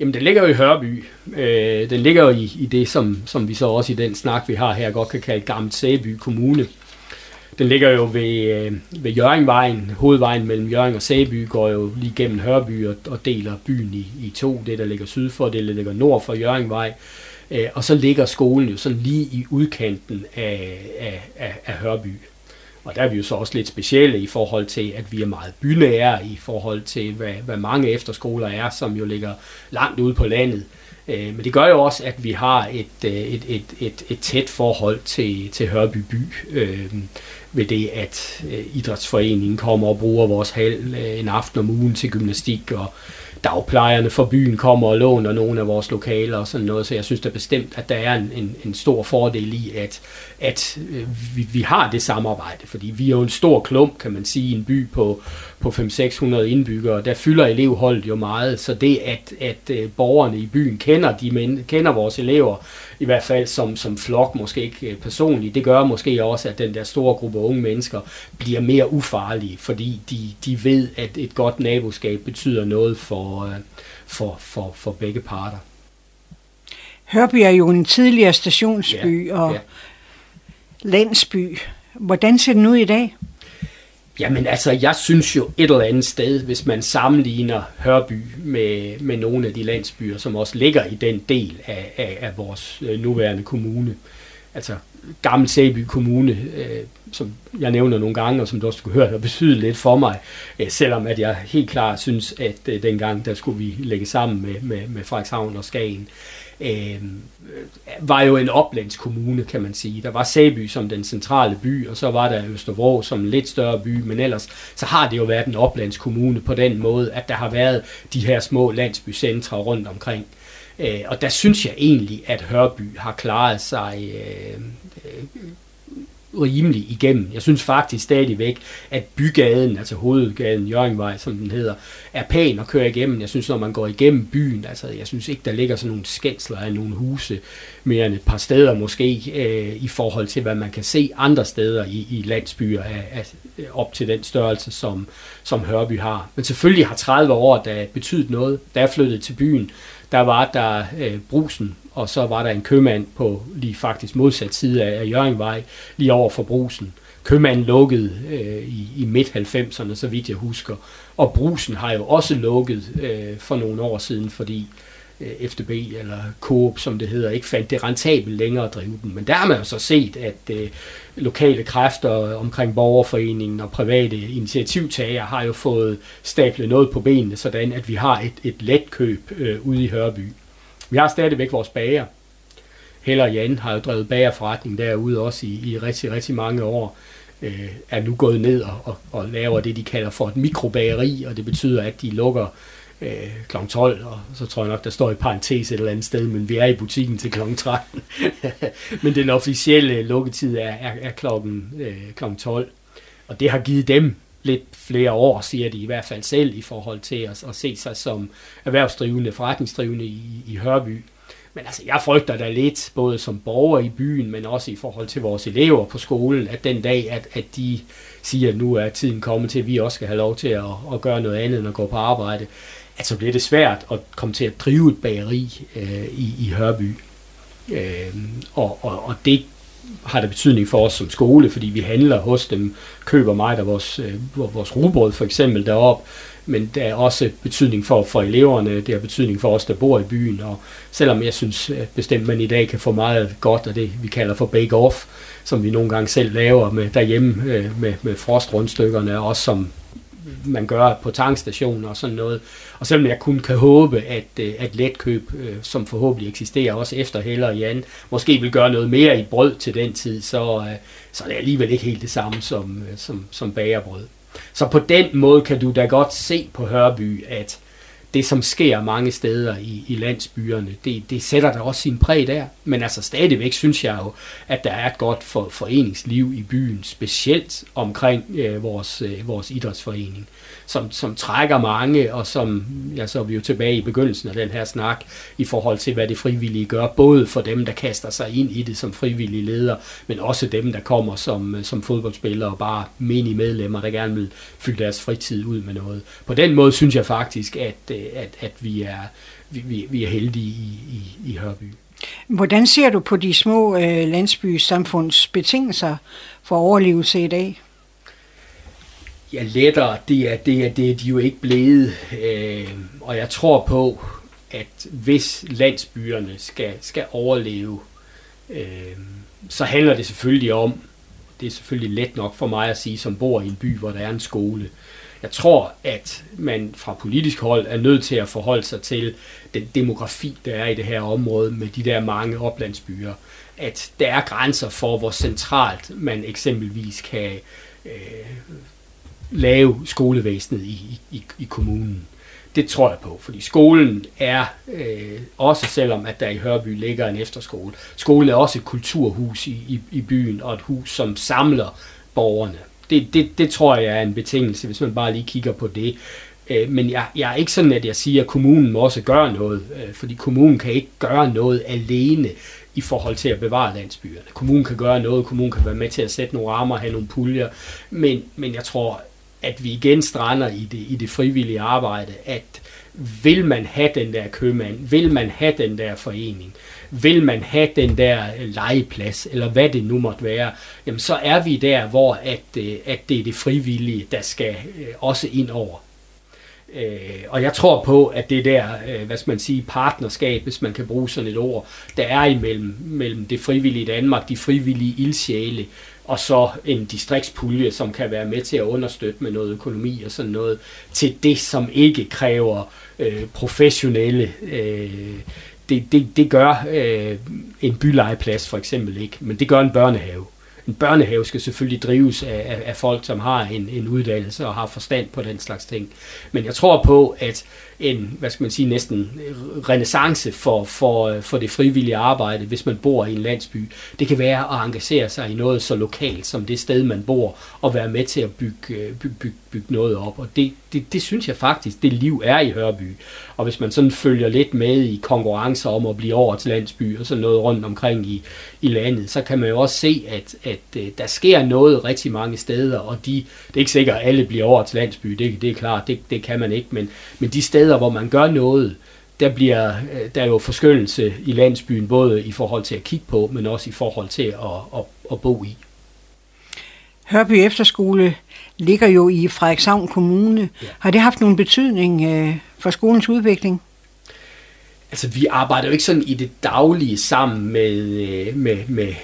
Jamen, den ligger jo i Hørby. Øh, den ligger jo i, i det, som, som vi så også i den snak, vi har her, godt kan kalde Gammel Sæby Kommune. Den ligger jo ved, øh, ved Jørgingvejen. Hovedvejen mellem Jørgen og Sæby går jo lige gennem Hørby og, og deler byen i, i to. Det, der ligger syd for, det der ligger nord for Jørgingvej. Øh, og så ligger skolen jo sådan lige i udkanten af, af, af, af Hørby. Og der er vi jo så også lidt specielle i forhold til, at vi er meget bynære i forhold til, hvad, hvad mange efterskoler er, som jo ligger langt ude på landet. Øh, men det gør jo også, at vi har et, øh, et, et, et, et tæt forhold til, til Hørby by. Øh, ved det, at øh, idrætsforeningen kommer og bruger vores hal øh, en aften om ugen til gymnastik, og dagplejerne for byen kommer og låner nogle af vores lokaler og sådan noget, så jeg synes da bestemt, at der er en, en, en stor fordel i, at, at øh, vi, vi har det samarbejde, fordi vi er jo en stor klump, kan man sige, i en by på, på 500-600 indbyggere, der fylder elevholdet jo meget, så det, at, at øh, borgerne i byen kender, de men, kender vores elever, i hvert fald som, som flok, måske ikke øh, personligt, det gør måske også, at den der store gruppe unge mennesker bliver mere ufarlige, fordi de, de ved, at et godt naboskab betyder noget for, øh, for, for, for begge parter. Hørby er jo en tidligere stationsby ja, og ja. landsby. Hvordan ser den ud i dag? Jamen altså, jeg synes jo et eller andet sted, hvis man sammenligner Hørby med, med nogle af de landsbyer, som også ligger i den del af, af, af vores øh, nuværende kommune. Altså Gammel Sæby Kommune, øh, som jeg nævner nogle gange, og som du også skulle høre, har betydet lidt for mig, øh, selvom at jeg helt klart synes, at øh, dengang, der skulle vi lægge sammen med, med, med Frederikshavn og Skagen, øh, Øhm, øh, var jo en oplandskommune, kan man sige. Der var Sæby som den centrale by, og så var der Østervrå som en lidt større by, men ellers så har det jo været en oplandskommune på den måde, at der har været de her små landsbycentre rundt omkring. Øh, og der synes jeg egentlig, at Hørby har klaret sig øh, øh rimelig igennem. Jeg synes faktisk stadigvæk, at bygaden, altså hovedgaden, Jørgenvej, som den hedder, er pæn at køre igennem. Jeg synes, når man går igennem byen, altså jeg synes ikke, der ligger sådan nogle skændsler af nogle huse, mere end et par steder måske, øh, i forhold til, hvad man kan se andre steder i, i landsbyer af, af, op til den størrelse, som, som Hørby har. Men selvfølgelig har 30 år, der betydet noget. Da jeg flyttede til byen, der var der øh, brusen, og så var der en købmand på lige faktisk modsat side af Jørgenvej, lige over for brusen. Købmanden lukkede øh, i, i midt-90'erne, så vidt jeg husker. Og brusen har jo også lukket øh, for nogle år siden, fordi øh, FDB eller Coop, som det hedder, ikke fandt det rentabelt længere at drive den. Men der har man jo så set, at øh, lokale kræfter omkring borgerforeningen og private initiativtagere har jo fået stablet noget på benene, sådan at vi har et, et let køb øh, ude i Hørby. Vi har stadigvæk vores bager. Heller Jan har jo drevet bagerforretning derude også i, i rigtig, rigtig mange år. Øh, er nu gået ned og, og, og laver det, de kalder for et mikrobageri, og det betyder, at de lukker øh, kl. 12, og så tror jeg nok, der står i parentes et eller andet sted, men vi er i butikken til kl. 13. men den officielle lukketid er, er, er klokken, øh, kl. 12. Og det har givet dem lidt flere år, siger de i hvert fald selv, i forhold til at, at se sig som erhvervsdrivende, forretningsdrivende i, i Hørby. Men altså, jeg frygter da lidt, både som borger i byen, men også i forhold til vores elever på skolen, at den dag, at, at de siger, at nu er tiden kommet til, at vi også skal have lov til at, at gøre noget andet end at gå på arbejde, at så bliver det svært at komme til at drive et bageri øh, i, i Hørby. Øh, og, og, og det har det betydning for os som skole, fordi vi handler hos dem, køber meget af vores, øh, vores rugbrød for eksempel derop, men der er også betydning for, for eleverne, det har betydning for os, der bor i byen, og selvom jeg synes at bestemt, man i dag kan få meget godt af det, vi kalder for bake-off, som vi nogle gange selv laver med derhjemme øh, med, med frostrundstykkerne, også som man gør på tankstationer og sådan noget. Og selvom jeg kun kan håbe, at, øh, at letkøb, øh, som forhåbentlig eksisterer også efter Heller og Jan, måske vil gøre noget mere i brød til den tid, så, øh, så er det alligevel ikke helt det samme som, som, som bagerbrød. Så på den måde kan du da godt se på Hørby, at det, som sker mange steder i, i landsbyerne, det, det sætter der også sin præg der. Men altså stadigvæk synes jeg jo, at der er et godt for, foreningsliv i byen, specielt omkring øh, vores, øh, vores idrætsforening som, som trækker mange, og som, ja, så er vi jo tilbage i begyndelsen af den her snak, i forhold til, hvad det frivillige gør, både for dem, der kaster sig ind i det som frivillige leder, men også dem, der kommer som, som fodboldspillere og bare menige medlemmer, der gerne vil fylde deres fritid ud med noget. På den måde synes jeg faktisk, at, øh, at, at vi, er, vi, vi er heldige i, i, i Hørby. Hvordan ser du på de små øh, landsbysamfunds betingelser for overlevelse i dag? Ja, lettere, det er, det, er, det er de jo ikke blevet. Øh, og jeg tror på, at hvis landsbyerne skal, skal overleve, øh, så handler det selvfølgelig om, det er selvfølgelig let nok for mig at sige, som bor i en by, hvor der er en skole. Jeg tror, at man fra politisk hold er nødt til at forholde sig til den demografi, der er i det her område med de der mange oplandsbyer. At der er grænser for, hvor centralt man eksempelvis kan øh, lave skolevæsenet i, i, i kommunen. Det tror jeg på, fordi skolen er, øh, også selvom at der i Hørby ligger en efterskole, skolen er også et kulturhus i, i, i byen, og et hus, som samler borgerne. Det, det, det tror jeg er en betingelse, hvis man bare lige kigger på det. Øh, men jeg, jeg er ikke sådan, at jeg siger, at kommunen må også gøre noget, øh, fordi kommunen kan ikke gøre noget alene i forhold til at bevare landsbyerne. Kommunen kan gøre noget, kommunen kan være med til at sætte nogle rammer, have nogle puljer, men, men jeg tror, at vi igen strander i det, i det frivillige arbejde, at vil man have den der købmand, vil man have den der forening, vil man have den der øh, legeplads, eller hvad det nu måtte være, jamen så er vi der, hvor at, øh, at det er det frivillige, der skal øh, også ind over. Øh, og jeg tror på, at det der, øh, hvad skal man sige, partnerskab, hvis man kan bruge sådan et ord, der er imellem mellem det frivillige Danmark, de frivillige ildsjæle, og så en distriktspulje, som kan være med til at understøtte med noget økonomi og sådan noget, til det, som ikke kræver øh, professionelle. Øh, det, det, det gør øh, en bylejeplads for eksempel ikke, men det gør en børnehave en børnehave skal selvfølgelig drives af, af, af folk, som har en, en uddannelse og har forstand på den slags ting. Men jeg tror på, at en, hvad skal man sige, næsten renaissance for, for, for det frivillige arbejde, hvis man bor i en landsby. Det kan være at engagere sig i noget så lokalt som det sted, man bor, og være med til at bygge, øh, bygge, bygge, bygge noget op. Og det, det, det synes jeg faktisk, det liv er i Hørby. Og hvis man sådan følger lidt med i konkurrencer om at blive over til landsby og sådan noget rundt omkring i, i landet, så kan man jo også se, at, at, øh, der sker noget rigtig mange steder, og de, det er ikke sikkert, at alle bliver over til landsby, det, det er klart, det, det kan man ikke, men, men de steder, hvor man gør noget, der bliver øh, der er jo forskyndelse i landsbyen, både i forhold til at kigge på, men også i forhold til at, at, at bo i. Hørby Efterskole ligger jo i Frederikshavn Kommune. Ja. Har det haft nogen betydning øh, for skolens udvikling? Altså, vi arbejder jo ikke sådan i det daglige sammen med, øh, med, med,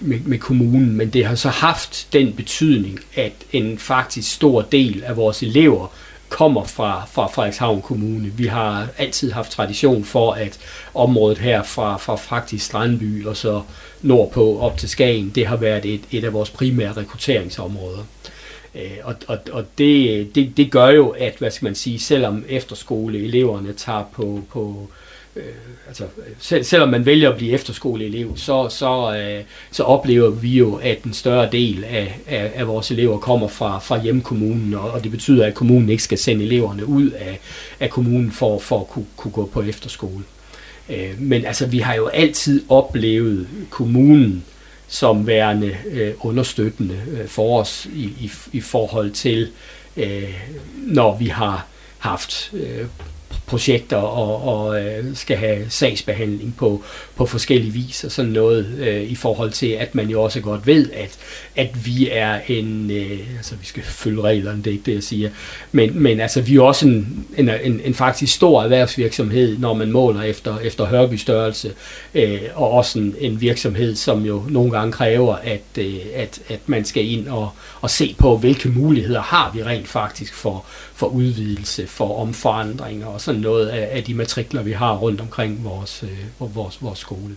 med, med kommunen, men det har så haft den betydning, at en faktisk stor del af vores elever kommer fra, fra Frederikshavn Kommune. Vi har altid haft tradition for, at området her fra, fra faktisk Strandby og så nordpå op til Skagen, det har været et, et af vores primære rekrutteringsområder. Øh, og og, og det, det, det gør jo, at hvad skal man sige, selvom efterskoleeleverne tager på, på øh, Øh, altså, selv, selvom man vælger at blive efterskoleelev, så, så, øh, så oplever vi jo, at en større del af, af, af vores elever kommer fra, fra hjemkommunen, og, og det betyder, at kommunen ikke skal sende eleverne ud af, af kommunen for, for at kunne, kunne gå på efterskole. Øh, men altså, vi har jo altid oplevet kommunen som værende øh, understøttende øh, for os i, i, i forhold til, øh, når vi har haft øh, projekter og, og øh, skal have sagsbehandling på, på forskellige vis og sådan noget øh, i forhold til, at man jo også godt ved, at, at vi er en, øh, altså vi skal følge reglerne, det er ikke det, jeg siger, men, men altså vi er også en, en, en, en faktisk stor erhvervsvirksomhed, når man måler efter, efter Hørby størrelse, øh, og også en, en virksomhed, som jo nogle gange kræver, at, øh, at, at man skal ind og, og se på, hvilke muligheder har vi rent faktisk for, for udvidelse, for omforandringer og sådan noget af, af de matrikler, vi har rundt omkring vores, øh, vores, vores skole.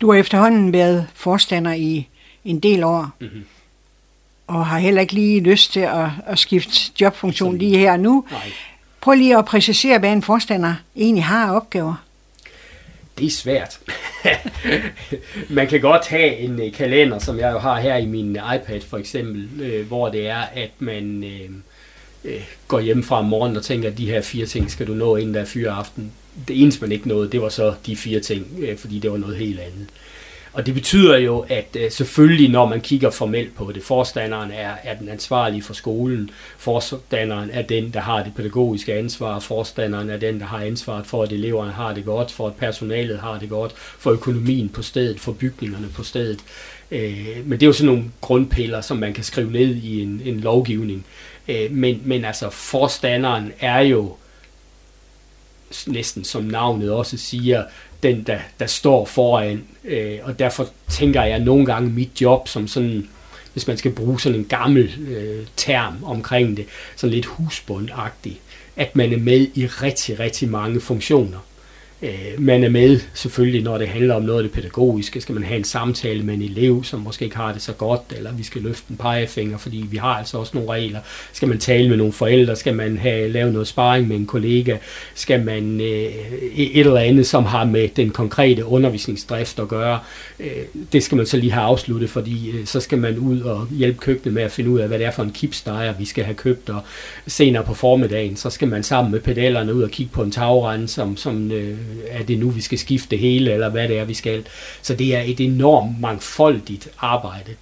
Du har efterhånden været forstander i en del år, mm-hmm. og har heller ikke lige lyst til at, at skifte jobfunktion sådan. lige her nu. Nej. Prøv lige at præcisere, hvad en forstander egentlig har opgaver. Det er svært. Man kan godt have en øh, kalender, som jeg jo har her i min iPad for eksempel, øh, hvor det er, at man... Øh, går hjem fra om morgenen og tænker, at de her fire ting skal du nå inden der er fyre aften. Det eneste, man ikke nåede, det var så de fire ting, øh, fordi det var noget helt andet. Og det betyder jo, at øh, selvfølgelig, når man kigger formelt på det, forstanderen er, er den ansvarlige for skolen, forstanderen er den, der har det pædagogiske ansvar, forstanderen er den, der har ansvaret for, at eleverne har det godt, for at personalet har det godt, for økonomien på stedet, for bygningerne på stedet. Øh, men det er jo sådan nogle grundpiller, som man kan skrive ned i en, en lovgivning. Øh, men, men altså, forstanderen er jo næsten som navnet også siger, den, der, der står foran. Øh, og derfor tænker jeg nogle gange mit job som sådan, hvis man skal bruge sådan en gammel øh, term omkring det, sådan lidt husbundagtigt, at man er med i rigtig, rigtig mange funktioner. Øh, man er med selvfølgelig, når det handler om noget af det pædagogiske. Skal man have en samtale med en elev, som måske ikke har det så godt, eller vi skal løfte en pegefinger, fordi vi har altså også nogle regler. Skal man tale med nogle forældre? Skal man have lavet noget sparring med en kollega? Skal man øh, et eller andet, som har med den konkrete undervisningsdrift at gøre? Øh, det skal man så lige have afsluttet, fordi øh, så skal man ud og hjælpe køkkenet med at finde ud af, hvad det er for en kipstejer, vi skal have købt, og senere på formiddagen, så skal man sammen med pedalerne ud og kigge på en tagrende, som, som øh, er det nu, vi skal skifte hele, eller hvad det er, vi skal. Så det er et enormt mangfoldigt arbejde.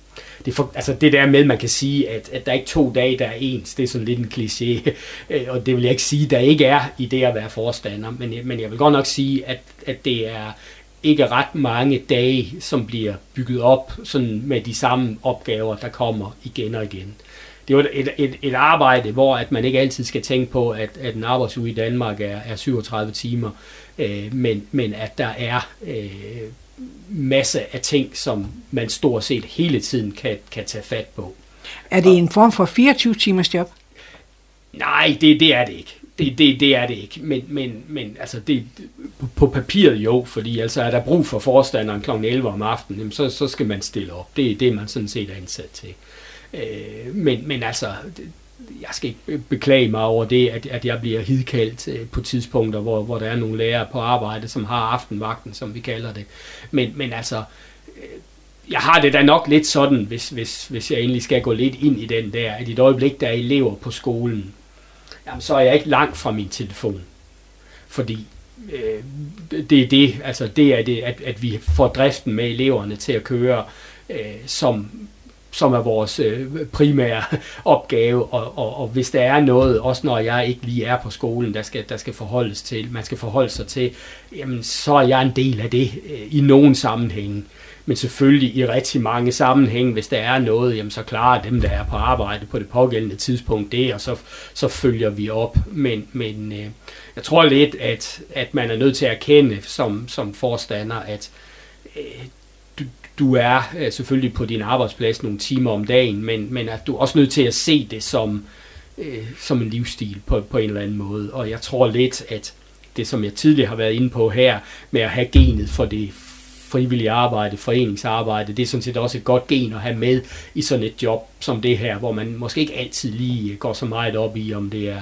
det, for, altså det der med, man kan sige, at, at der er ikke to dage, der er ens, det er sådan lidt en kliché, øh, og det vil jeg ikke sige, der ikke er i det at være forstander, men, men jeg vil godt nok sige, at, at det er ikke ret mange dage, som bliver bygget op sådan med de samme opgaver, der kommer igen og igen. Det er jo et, et, et arbejde, hvor at man ikke altid skal tænke på, at, at en arbejdsuge i Danmark er, er 37 timer, øh, men, men at der er øh, masse af ting, som man stort set hele tiden kan, kan tage fat på. Er det en form for 24 timers job? Nej, det, det er det ikke. Det, det, det er det ikke. Men, men, men altså det, på papiret jo, fordi altså er der brug for forstanderen kl. 11 om aftenen, så, så skal man stille op. Det, det er man sådan set ansat til. Øh, men, men altså, jeg skal ikke beklage mig over det, at, at jeg bliver hidkaldt øh, på tidspunkter, hvor, hvor der er nogle lærere på arbejde, som har aftenvagten, som vi kalder det. Men, men altså, øh, jeg har det da nok lidt sådan, hvis, hvis, hvis jeg egentlig skal gå lidt ind i den der, at i et øjeblik, der er elever på skolen, jamen, så er jeg ikke langt fra min telefon. Fordi øh, det er det, altså det er det, at, at vi får driften med eleverne til at køre, øh, som som er vores øh, primære opgave, og, og, og hvis der er noget, også når jeg ikke lige er på skolen, der skal, der skal forholdes til, man skal forholde sig til, jamen så er jeg en del af det øh, i nogen sammenhænge. Men selvfølgelig i rigtig mange sammenhænge, hvis der er noget, jamen så klarer dem, der er på arbejde på det pågældende tidspunkt det, og så, så følger vi op. Men, men øh, jeg tror lidt, at, at man er nødt til at erkende som, som forstander, at øh, du er øh, selvfølgelig på din arbejdsplads nogle timer om dagen, men, men at du er også nødt til at se det som, øh, som en livsstil på, på en eller anden måde. Og jeg tror lidt, at det, som jeg tidligere har været inde på her, med at have genet for det frivillige arbejde, foreningsarbejde, det er sådan set også et godt gen at have med i sådan et job som det her, hvor man måske ikke altid lige øh, går så meget op i, om det er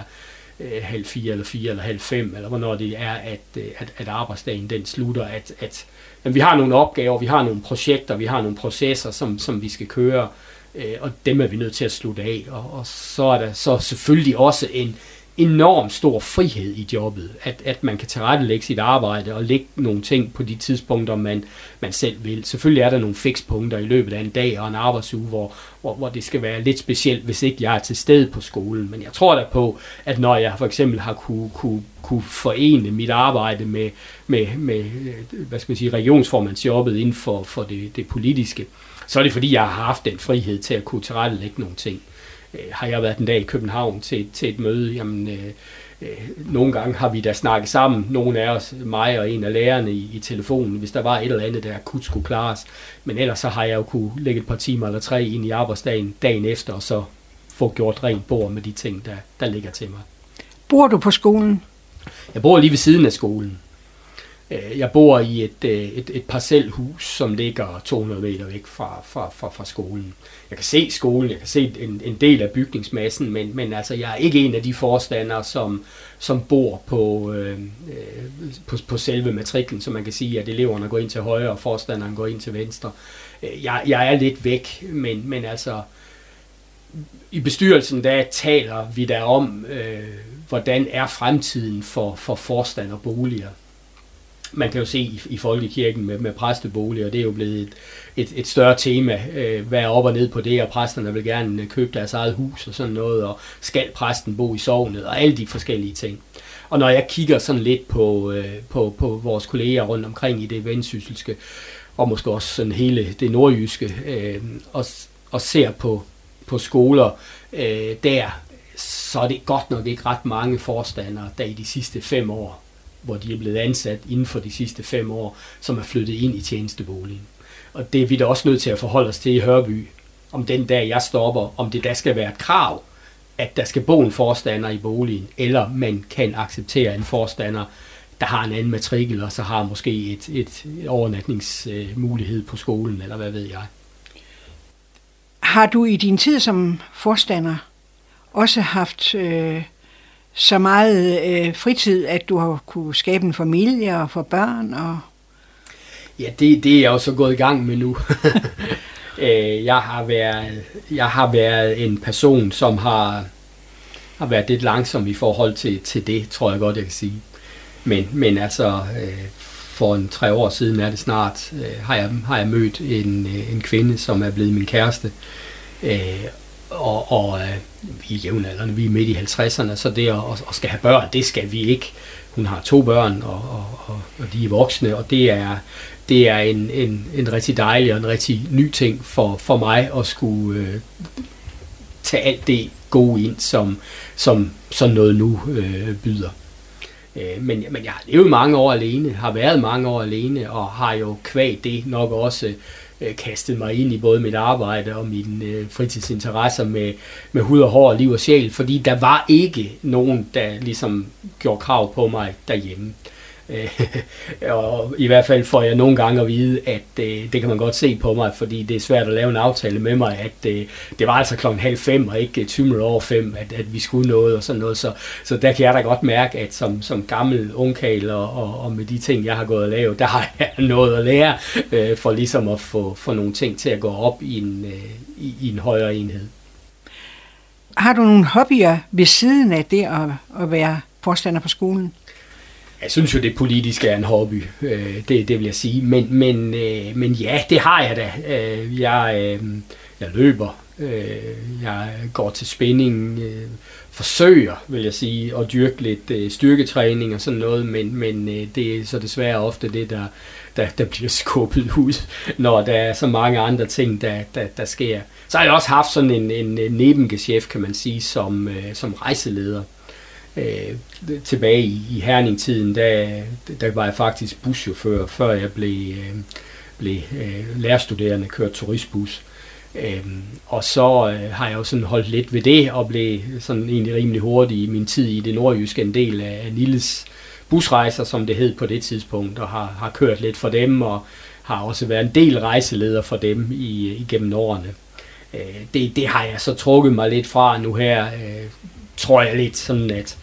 øh, halv fire eller fire eller halv fem, eller hvornår det er, at, øh, at, at arbejdsdagen den slutter, at, at men vi har nogle opgaver, vi har nogle projekter, vi har nogle processer, som, som vi skal køre, øh, og dem er vi nødt til at slutte af. Og, og så er der så selvfølgelig også en enorm stor frihed i jobbet, at, at man kan tilrettelægge sit arbejde og lægge nogle ting på de tidspunkter, man, man selv vil. Selvfølgelig er der nogle fikspunkter i løbet af en dag og en arbejdsuge, hvor, hvor, hvor det skal være lidt specielt, hvis ikke jeg er til stede på skolen. Men jeg tror da på, at når jeg for eksempel har kunne, kunne, kunne forene mit arbejde med, med, med øh, hvad skal man sige, regionsformandsjobbet inden for, for det, det politiske, så er det fordi, jeg har haft den frihed til at kunne tilrettelægge nogle ting. Øh, har jeg været en dag i København til, til et møde, jamen øh, øh, nogle gange har vi da snakket sammen, nogle af os, mig og en af lærerne i, i telefonen, hvis der var et eller andet, der akut skulle klares. Men ellers så har jeg jo kunne lægge et par timer eller tre ind i arbejdsdagen dagen efter, og så få gjort rent bord med de ting, der, der ligger til mig. Bor du på skolen? Jeg bor lige ved siden af skolen. Øh, jeg bor i et, øh, et, et parcelhus, som ligger 200 meter væk fra, fra, fra, fra skolen. Jeg kan se skolen, jeg kan se en, en del af bygningsmassen, men, men altså, jeg er ikke en af de forstandere, som, som bor på, øh, øh på, på selve matriklen, så man kan sige, at eleverne går ind til højre, og forstanderen går ind til venstre. Jeg, jeg er lidt væk, men, men altså, i bestyrelsen, der taler vi der om, øh, hvordan er fremtiden for, for forstanderboliger man kan jo se i, i folkekirken med, med præsteboliger, det er jo blevet et, et, et større tema, øh, hvad er op og ned på det, og præsterne vil gerne øh, købe deres eget hus og sådan noget, og skal præsten bo i sovnet, og alle de forskellige ting. Og når jeg kigger sådan lidt på, øh, på, på vores kolleger rundt omkring i det vendsysselske, og måske også sådan hele det nordjyske, øh, og, og ser på, på skoler øh, der, så er det godt nok ikke ret mange forstandere, der i de sidste fem år hvor de er blevet ansat inden for de sidste fem år, som er flyttet ind i tjenesteboligen. Og det er vi da også nødt til at forholde os til i Hørby, om den dag jeg stopper, om det der skal være et krav, at der skal bo en forstander i boligen, eller man kan acceptere en forstander, der har en anden matrikel, og så har måske et, et overnatningsmulighed på skolen, eller hvad ved jeg. Har du i din tid som forstander også haft øh, så meget øh, fritid, at du har kunne skabe en familie og få børn? Og... Ja, det, det er jeg jo så gået i gang med nu. Øh, jeg, har været, jeg har været en person, som har, har været lidt langsom i forhold til, til det, tror jeg godt, jeg kan sige. Men, men altså, øh, for en tre år siden er det snart, øh, har, jeg, har jeg mødt en, øh, en kvinde, som er blevet min kæreste. Øh, og og øh, vi er jævnaldrende, vi er midt i 50'erne, så det at, at skal have børn, det skal vi ikke. Hun har to børn, og, og, og, og de er voksne, og det er, det er en, en, en rigtig dejlig og en rigtig ny ting for, for mig at skulle øh, tage alt det gode ind, som, som sådan noget nu øh, byder. Øh, men, men jeg har levet mange år alene, har været mange år alene, og har jo kvæg det nok også øh, Øh, kastet mig ind i både mit arbejde og mine øh, fritidsinteresser med, med hud og hår, liv og sjæl, fordi der var ikke nogen, der ligesom gjorde krav på mig derhjemme. Øh, Øh, og i hvert fald får jeg nogle gange at vide, at øh, det kan man godt se på mig, fordi det er svært at lave en aftale med mig, at øh, det var altså klokken halv fem og ikke øh, 20 over fem, at, at vi skulle noget og sådan noget. Så, så der kan jeg da godt mærke, at som, som gammel ungkal og, og, og med de ting, jeg har gået og lavet, der har jeg noget at lære øh, for ligesom at få, få nogle ting til at gå op i en, øh, i, i en højere enhed. Har du nogle hobbyer ved siden af det at, at være forstander på skolen? Jeg synes jo, det politiske er en hobby, øh, det, det vil jeg sige. Men, men, øh, men ja, det har jeg da. Øh, jeg, øh, jeg løber, øh, jeg går til spænding, øh, forsøger, vil jeg sige, at dyrke lidt øh, styrketræning og sådan noget, men, men øh, det er så desværre ofte det, der, der, der bliver skubbet ud, når der er så mange andre ting, der, der, der sker. Så har jeg også haft sådan en, en nebengeschæft, kan man sige, som, øh, som rejseleder øh, tilbage i, i tiden der, der var jeg faktisk buschauffør, før jeg blev, øh, blev øh, lærerstuderende, kørt turistbus. Øhm, og så øh, har jeg jo sådan holdt lidt ved det, og blev sådan egentlig rimelig hurtig i min tid i det nordjyske, en del af Nilles busrejser, som det hed på det tidspunkt, og har, har kørt lidt for dem, og har også været en del rejseleder for dem i, øh, igennem årene. Øh, det, det har jeg så trukket mig lidt fra nu her, øh, tror jeg lidt sådan, at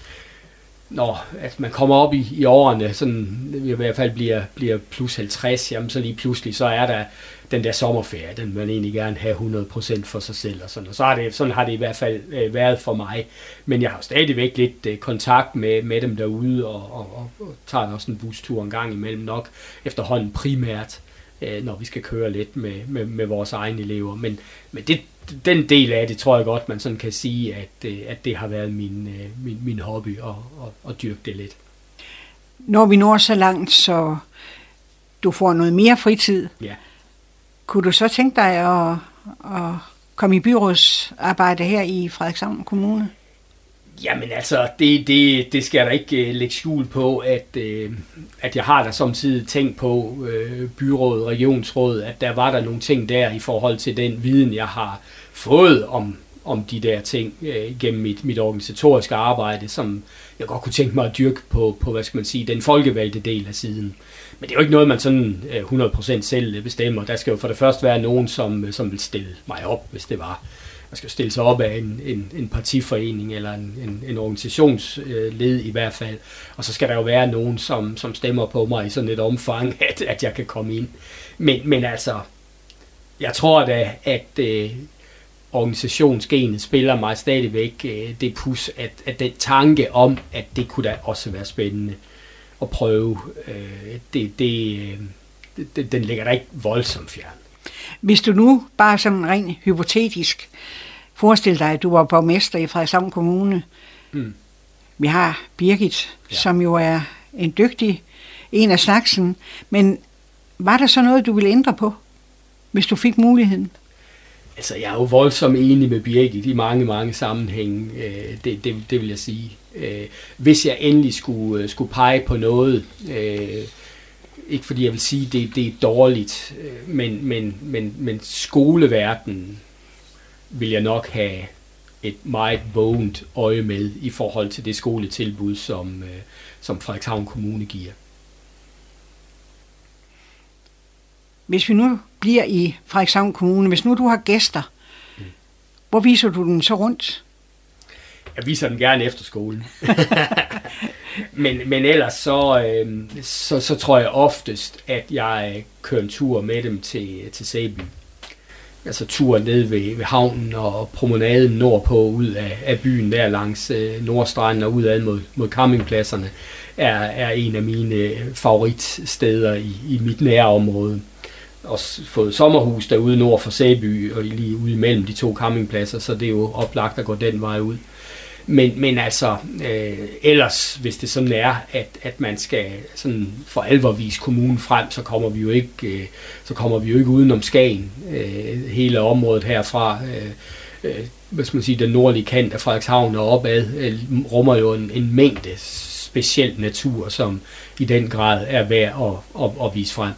når at man kommer op i, i årene, sådan i hvert fald bliver, bliver plus 50, jamen så lige pludselig, så er der den der sommerferie, den man egentlig gerne have 100% for sig selv og sådan. Og så har det, sådan har det i hvert fald øh, været for mig. Men jeg har stadigvæk lidt øh, kontakt med, med dem derude, og, og, og, og tager også en bustur en gang imellem nok efterhånden primært, øh, når vi skal køre lidt med, med, med vores egne elever. Men, men det, den del af det tror jeg godt, man sådan kan sige, at, øh, at det har været min, øh, min, min hobby at, at, at dyrke det lidt. Når vi når så langt, så du får noget mere fritid, ja. kunne du så tænke dig at, at komme i byrådsarbejde her i Frederikshavn Kommune? Jamen altså, det, det, det skal jeg da ikke uh, lægge skjul på, at, øh, at jeg har da samtidig tænkt på øh, uh, byrådet, regionsrådet, at der var der nogle ting der i forhold til den viden, jeg har fået om, om de der ting gennem mit, mit organisatoriske arbejde, som jeg godt kunne tænke mig at dyrke på, på hvad skal man sige, den folkevalgte del af siden. Men det er jo ikke noget, man sådan 100% selv bestemmer. Der skal jo for det første være nogen, som, som vil stille mig op, hvis det var man skal stille sig op af en, en, en partiforening eller en, en, en organisationsled øh, i hvert fald. Og så skal der jo være nogen, som, som stemmer på mig i sådan et omfang, at, at jeg kan komme ind. Men, men altså, jeg tror da, at øh, organisationsgenet spiller mig stadigvæk øh, det pus, at, at den tanke om, at det kunne da også være spændende at prøve, øh, det, det, øh, det, den ligger da ikke voldsomt fjern. Hvis du nu bare sådan rent hypotetisk forestil dig, at du var borgmester i Frederikshavn Kommune. Mm. Vi har Birgit, ja. som jo er en dygtig en af slagsen. Men var der så noget, du ville ændre på, hvis du fik muligheden? Altså, jeg er jo voldsomt enig med Birgit i mange, mange sammenhænge. Øh, det, det, det vil jeg sige. Øh, hvis jeg endelig skulle, øh, skulle pege på noget, ikke fordi jeg vil sige, det, det er dårligt, men, men, men, men skoleverdenen vil jeg nok have et meget vågent øje med i forhold til det skoletilbud, som, øh, som Frederikshavn Kommune giver. Hvis vi nu bliver i Frederikshavn Kommune, hvis nu du har gæster, mm. hvor viser du den så rundt? Jeg viser den gerne efter skolen. men, men ellers så, øh, så, så tror jeg oftest, at jeg kører en tur med dem til, til Sæben. altså turen ned ved, ved havnen og promenaden nordpå ud af, af byen der langs øh, Nordstranden og udad mod, mod campingpladserne. er, er en af mine øh, favoritsteder i, i mit nærområde. Også fået sommerhus derude nord for Sæby, og lige ude imellem de to campingpladser, så det er jo oplagt at gå den vej ud. Men, men altså, øh, ellers, hvis det sådan er, at, at man skal sådan for alvor vise kommunen frem, så kommer vi jo ikke, øh, så kommer vi jo ikke udenom Skagen. Øh, hele området herfra, øh, øh, hvad skal man sige, den nordlige kant af Frederikshavn og opad, øh, rummer jo en, en mængde speciel natur, som i den grad er værd at, at, at vise frem.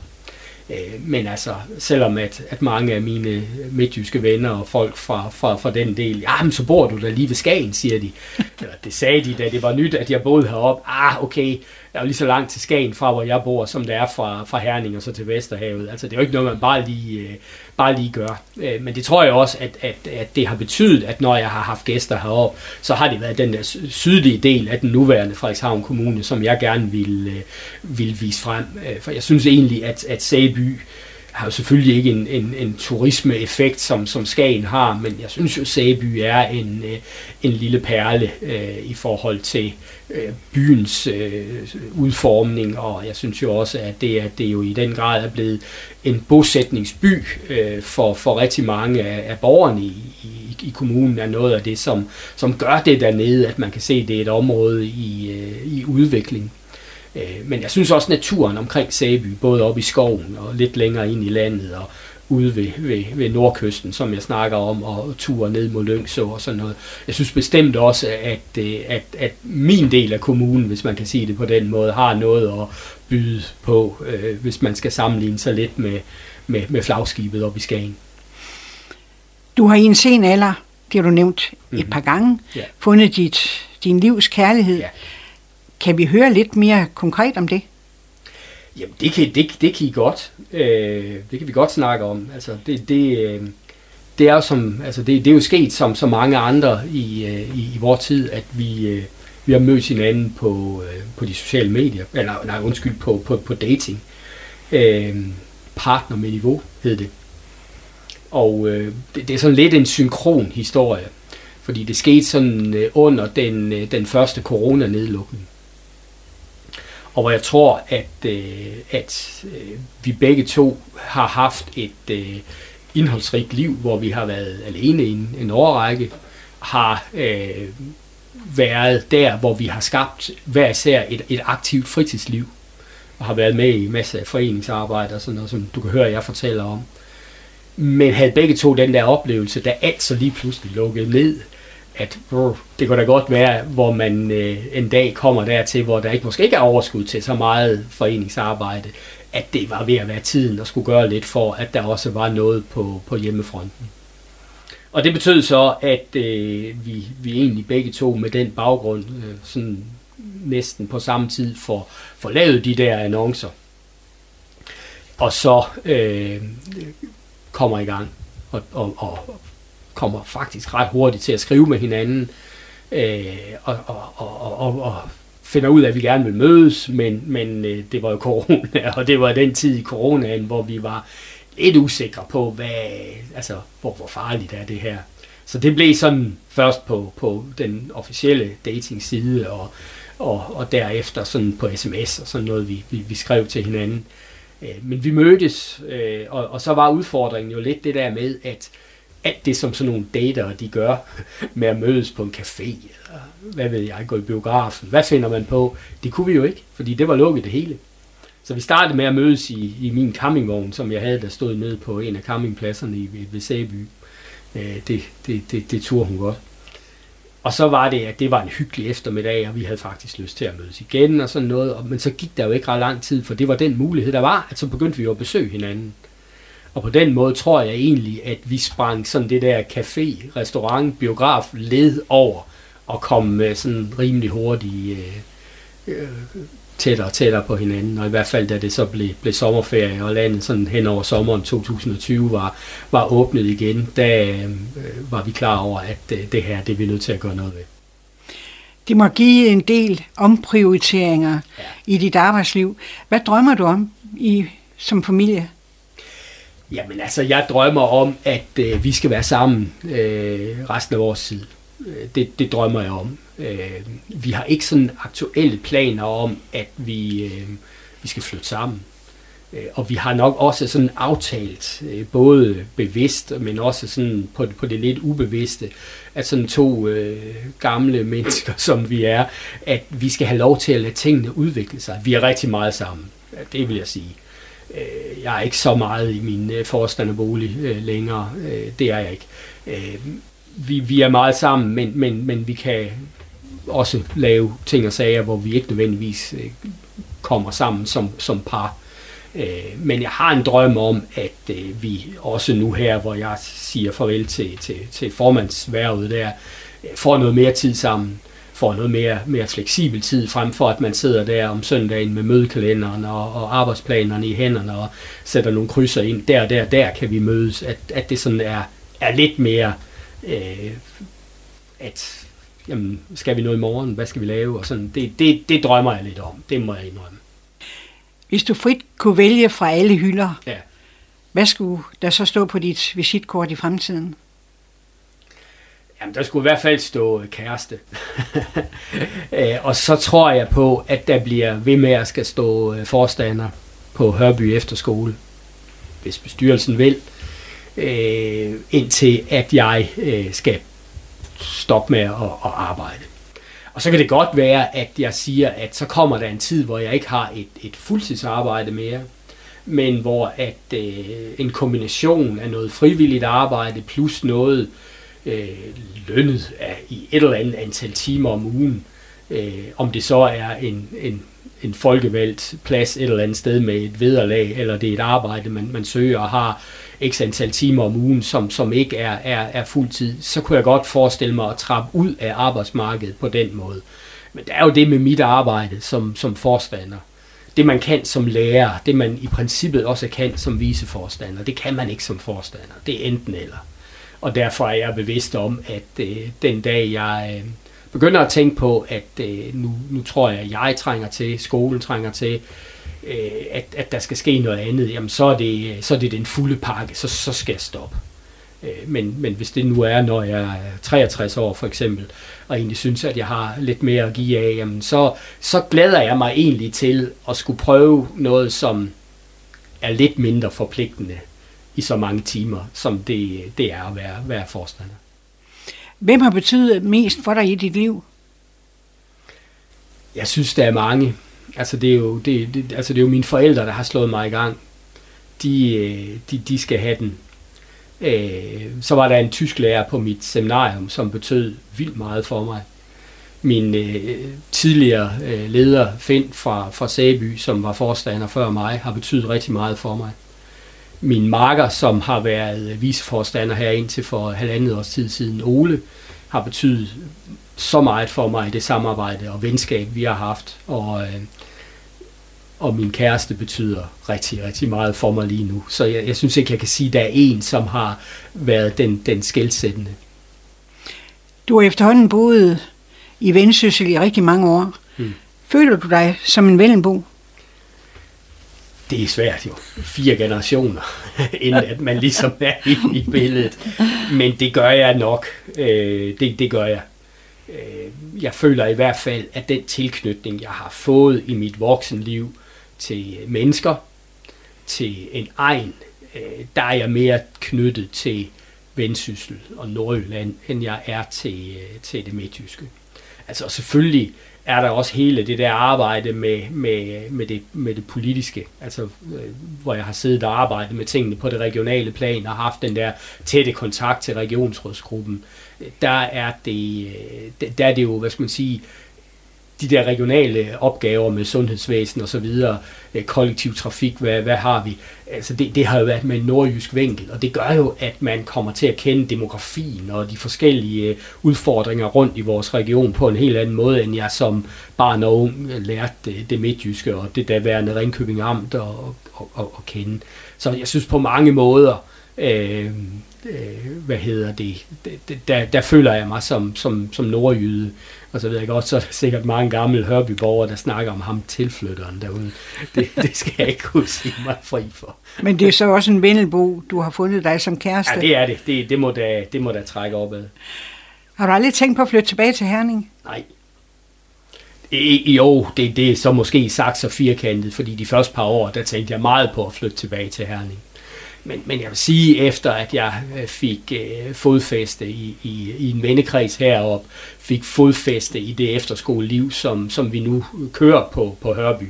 Øh, men altså, selvom at, at mange af mine midtjyske venner og folk fra, fra, fra den del, ja, men så bor du da lige ved Skagen, siger de. Eller det sagde de, da det var nyt, at jeg boede heroppe. Ah, okay, der er jo lige så langt til Skagen fra, hvor jeg bor, som det er fra, fra Herning og så til Vesterhavet. Altså, det er jo ikke noget, man bare lige, øh, bare lige gøre. Øh, men det tror jeg også, at, at, at det har betydet, at når jeg har haft gæster heroppe, så har det været den der sydlige del af den nuværende Frederikshavn Kommune, som jeg gerne vil, øh, vil vise frem. Øh, for jeg synes egentlig, at, at Sæby har jo selvfølgelig ikke en, en, en turismeeffekt, som, som Skagen har, men jeg synes jo, Sæby er en, øh, en lille perle øh, i forhold til øh, byens øh, udformning, og jeg synes jo også, at det, at det jo i den grad er blevet en bosætningsby øh, for, for rigtig mange af, af borgerne i, i, i kommunen, er noget af det, som, som gør det dernede, at man kan se, at det er et område i, øh, i udvikling. Øh, men jeg synes også, naturen omkring Sæby, både oppe i skoven og lidt længere ind i landet, og ude ved, ved, ved nordkysten, som jeg snakker om, og ture ned mod Lyngså og sådan noget. Jeg synes bestemt også, at, øh, at, at min del af kommunen, hvis man kan sige det på den måde, har noget at byde på, øh, hvis man skal sammenligne sig lidt med, med, med flagskibet op i Skagen. Du har i en sen alder, det har du nævnt mm-hmm. et mhm. par gange, ja. fundet dit, din livs kærlighed. Ja. Kan vi høre lidt mere konkret om det? Jamen, det kan, det, det kan I godt. Øh, det kan vi godt snakke om. Altså, det, det, øh, det er jo som, altså det, det er jo sket som så mange andre i, øh, i, i vores tid, at vi, øh, vi har mødt hinanden på, øh, på de sociale medier, eller nej, undskyld, på, på, på dating. Øh, partner med niveau hed det. Og øh, det, det er sådan lidt en synkron historie, fordi det skete sådan øh, under den, øh, den første coronanedlukning og hvor jeg tror, at, øh, at øh, vi begge to har haft et øh, indholdsrigt liv, hvor vi har været alene i en, en årrække, har øh, været der, hvor vi har skabt hver især et, et aktivt fritidsliv, og har været med i masser af foreningsarbejde og sådan noget, som du kan høre, jeg fortæller om. Men havde begge to den der oplevelse, da alt så lige pludselig lukkede ned, at brr, det kunne da godt være, hvor man øh, en dag kommer dertil, hvor der ikke måske ikke er overskud til så meget foreningsarbejde, at det var ved at være tiden at skulle gøre lidt for, at der også var noget på, på hjemmefronten. Og det betød så, at øh, vi, vi egentlig begge to med den baggrund, øh, sådan næsten på samme tid, får, får lavet de der annoncer. Og så øh, kommer i gang og, og, og kommer faktisk ret hurtigt til at skrive med hinanden, øh, og, og, og, og, og finder ud af, at vi gerne vil mødes, men, men øh, det var jo corona, og det var den tid i coronaen, hvor vi var lidt usikre på, hvad, altså, hvor, hvor farligt er det her. Så det blev sådan først på, på den officielle dating-side, og, og, og derefter sådan på sms og sådan noget, vi, vi, vi skrev til hinanden. Øh, men vi mødtes, øh, og, og så var udfordringen jo lidt det der med, at alt det, som sådan nogle dater, de gør med at mødes på en café, eller hvad ved jeg, gå i biografen. Hvad finder man på? Det kunne vi jo ikke, fordi det var lukket det hele. Så vi startede med at mødes i, i min campingvogn, som jeg havde, der stod nede på en af campingpladserne i, ved Sæby. Øh, det, det, det, det turde hun godt. Og så var det, at det var en hyggelig eftermiddag, og vi havde faktisk lyst til at mødes igen og sådan noget. Men så gik der jo ikke ret lang tid, for det var den mulighed, der var, at så begyndte vi jo at besøge hinanden. Og på den måde tror jeg egentlig, at vi sprang sådan det der café, restaurant, biograf led over og kom med sådan rimelig hurtigt øh, øh, tættere og tættere på hinanden. Og i hvert fald da det så blev, blev sommerferie, og landet sådan hen over sommeren 2020 var, var åbnet igen, da øh, var vi klar over, at øh, det her, det er vi nødt til at gøre noget ved. Det må give en del omprioriteringer ja. i dit arbejdsliv. Hvad drømmer du om i, som familie? Jamen altså, jeg drømmer om, at øh, vi skal være sammen øh, resten af vores tid. Øh, det, det drømmer jeg om. Øh, vi har ikke sådan aktuelle planer om, at vi, øh, vi skal flytte sammen. Øh, og vi har nok også sådan aftalt, øh, både bevidst, men også sådan på, på det lidt ubevidste, at sådan to øh, gamle mennesker, som vi er, at vi skal have lov til at lade tingene udvikle sig. Vi er rigtig meget sammen, det vil jeg sige. Øh, jeg er ikke så meget i min øh, forstanderbolig øh, længere, øh, det er jeg ikke. Øh, vi, vi er meget sammen, men, men, men vi kan også lave ting og sager, hvor vi ikke nødvendigvis øh, kommer sammen som, som par. Øh, men jeg har en drøm om, at øh, vi også nu her, hvor jeg siger farvel til, til, til formandsværvet der, øh, får noget mere tid sammen, får noget mere, mere fleksibel tid, frem for at man sidder der om søndagen med mødekalenderen og, og arbejdsplanerne i hænderne og sætter nogle krydser ind. Der, der, der kan vi mødes. At, at det sådan er, er lidt mere, øh, at jamen, skal vi noget i morgen? Hvad skal vi lave? Og sådan, det, det, det drømmer jeg lidt om. Det må jeg indrømme. Hvis du frit kunne vælge fra alle hylder, Ja. hvad skulle der så stå på dit visitkort i fremtiden? Jamen, der skulle i hvert fald stå øh, kæreste. Øh, og så tror jeg på, at der bliver ved med at skal stå øh, forstander på Hørby Efterskole, hvis bestyrelsen vil, øh, indtil at jeg øh, skal stoppe med at, at arbejde. Og så kan det godt være, at jeg siger, at så kommer der en tid, hvor jeg ikke har et, et fuldtidsarbejde mere, men hvor at øh, en kombination af noget frivilligt arbejde plus noget øh, Øh, lønnet af i et eller andet antal timer om ugen, øh, om det så er en, en, en folkevalgt plads et eller andet sted med et vederlag, eller det er et arbejde, man, man søger og har x antal timer om ugen, som, som ikke er, er, er fuldtid, så kunne jeg godt forestille mig at trappe ud af arbejdsmarkedet på den måde. Men der er jo det med mit arbejde som, som forstander. Det man kan som lærer, det man i princippet også kan som viceforstander, det kan man ikke som forstander. Det er enten eller. Og derfor er jeg bevidst om, at øh, den dag jeg øh, begynder at tænke på, at øh, nu, nu tror jeg, at jeg trænger til, skolen trænger til, øh, at, at der skal ske noget andet, jamen så er det, så er det den fulde pakke, så, så skal jeg stoppe. Øh, men, men hvis det nu er, når jeg er 63 år for eksempel, og egentlig synes, at jeg har lidt mere at give af, jamen så, så glæder jeg mig egentlig til at skulle prøve noget, som er lidt mindre forpligtende i så mange timer, som det, det er at være, være forstander. Hvem har betydet mest for dig i dit liv? Jeg synes, der er mange. Altså det er jo, det, det, altså det er jo mine forældre, der har slået mig i gang. De, øh, de, de skal have den. Øh, så var der en tysk lærer på mit seminarium, som betød vildt meget for mig. Min øh, tidligere øh, leder, Finn fra, fra Sæby, som var forstander før mig, har betydet rigtig meget for mig. Min marker, som har været viceforstander her indtil for halvandet års tid siden, Ole, har betydet så meget for mig i det samarbejde og venskab, vi har haft. Og, øh, og min kæreste betyder rigtig, rigtig meget for mig lige nu. Så jeg, jeg synes ikke, jeg kan sige, at der er en, som har været den, den skældsættende. Du har efterhånden boet i Vendsyssel i rigtig mange år. Mm. Føler du dig som en Vellenbo? Det er svært jo. Fire generationer, inden at man ligesom er inde i billedet. Men det gør jeg nok. Øh, det, det gør jeg. Øh, jeg føler i hvert fald, at den tilknytning, jeg har fået i mit voksenliv til mennesker, til en egen, øh, der er jeg mere knyttet til Vendsyssel og Nordjylland, end jeg er til, øh, til det midtjyske. Altså selvfølgelig er der også hele det der arbejde med, med, med, det, med det politiske, altså øh, hvor jeg har siddet og arbejdet med tingene på det regionale plan og haft den der tætte kontakt til regionsrådsgruppen. Der er det, øh, der er det jo, hvad skal man sige, de der regionale opgaver med sundhedsvæsen og så videre, øh, kollektiv trafik, hvad, hvad har vi? Altså det, det har jo været med en nordjysk vinkel, og det gør jo, at man kommer til at kende demografien og de forskellige øh, udfordringer rundt i vores region på en helt anden måde, end jeg som barn og ung øh, lærte det, det midtjyske og det daværende Ringkøbing Amt og, og, og, og kende. Så jeg synes på mange måder, øh, øh, hvad hedder det, der, der føler jeg mig som, som, som nordjyde. Og så ved jeg godt, så er der sikkert mange gamle Hørbyborgere, der snakker om ham tilflytteren derude. Det, det skal jeg ikke kunne sige mig fri for. Men det er så også en Vennelbo, du har fundet dig som kæreste. Ja, det er det. Det, det, må, da, det må da trække opad. Har du aldrig tænkt på at flytte tilbage til Herning? Nej. I, jo, det, det er så måske sagt så firkantet, fordi de første par år, der tænkte jeg meget på at flytte tilbage til Herning. Men, men jeg vil sige, efter at jeg øh, fik øh, fodfæste i, i, i en vennekreds heroppe, fik fodfæste i det efterskoleliv, som, som vi nu kører på, på Hørby,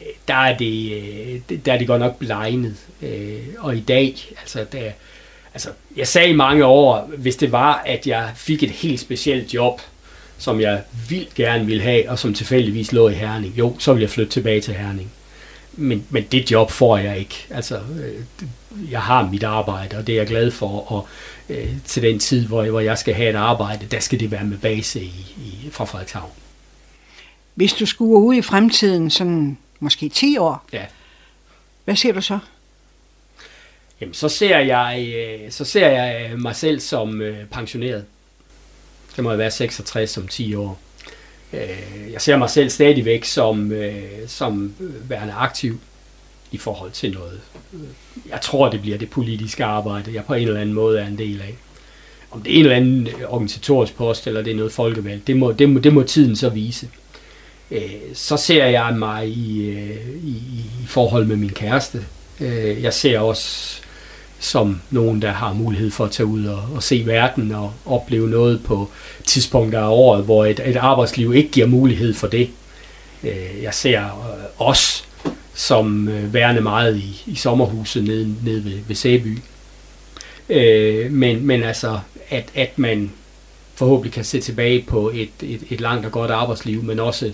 øh, der er det, øh, der er det godt nok blegnet. Øh, og i dag, altså, der, altså, jeg sagde i mange år, hvis det var, at jeg fik et helt specielt job, som jeg vildt gerne ville have, og som tilfældigvis lå i Herning, jo, så ville jeg flytte tilbage til Herning. Men, men det job får jeg ikke. Altså, jeg har mit arbejde, og det er jeg glad for, og øh, til den tid, hvor, hvor jeg skal have et arbejde, der skal det være med base i, i, fra Frederikshavn. Hvis du skulle ud i fremtiden, sådan måske 10 år, ja. hvad ser du så? Jamen, så ser jeg, øh, så ser jeg mig selv som øh, pensioneret. Det må jeg være 66 om 10 år. Øh, jeg ser mig selv stadigvæk som, øh, som værende aktiv i forhold til noget. Øh, jeg tror, det bliver det politiske arbejde, jeg på en eller anden måde er en del af. Om det er en eller anden organisatorisk post, eller det er noget folkevalg, det må, det må, det må tiden så vise. Øh, så ser jeg mig i, øh, i, i forhold med min kæreste. Øh, jeg ser også som nogen, der har mulighed for at tage ud og, og se verden og opleve noget på tidspunkter af året, hvor et, et arbejdsliv ikke giver mulighed for det. Øh, jeg ser øh, os som øh, værende meget i, i sommerhuset nede, nede ved, ved Sæby. Men, men altså, at, at man forhåbentlig kan se tilbage på et, et, et langt og godt arbejdsliv, men også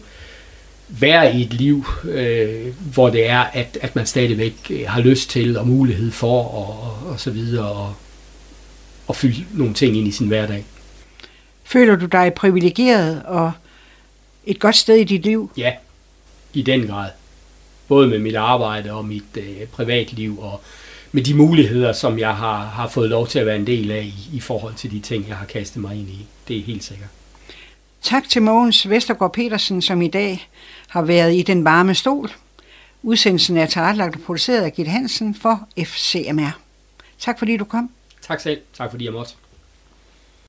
være i et liv, øh, hvor det er, at, at man stadigvæk øh, har lyst til og mulighed for og, og, og så videre og, og fylde nogle ting ind i sin hverdag. Føler du dig privilegeret og et godt sted i dit liv? Ja, i den grad både med mit arbejde og mit øh, privatliv, og med de muligheder, som jeg har, har fået lov til at være en del af i, i forhold til de ting, jeg har kastet mig ind i. Det er helt sikkert. Tak til Mogens Vestergaard Petersen, som i dag har været i den varme stol. Udsendelsen er tilrettelagt og produceret af Gitte Hansen for FCMR. Tak fordi du kom. Tak selv. Tak fordi jeg måtte.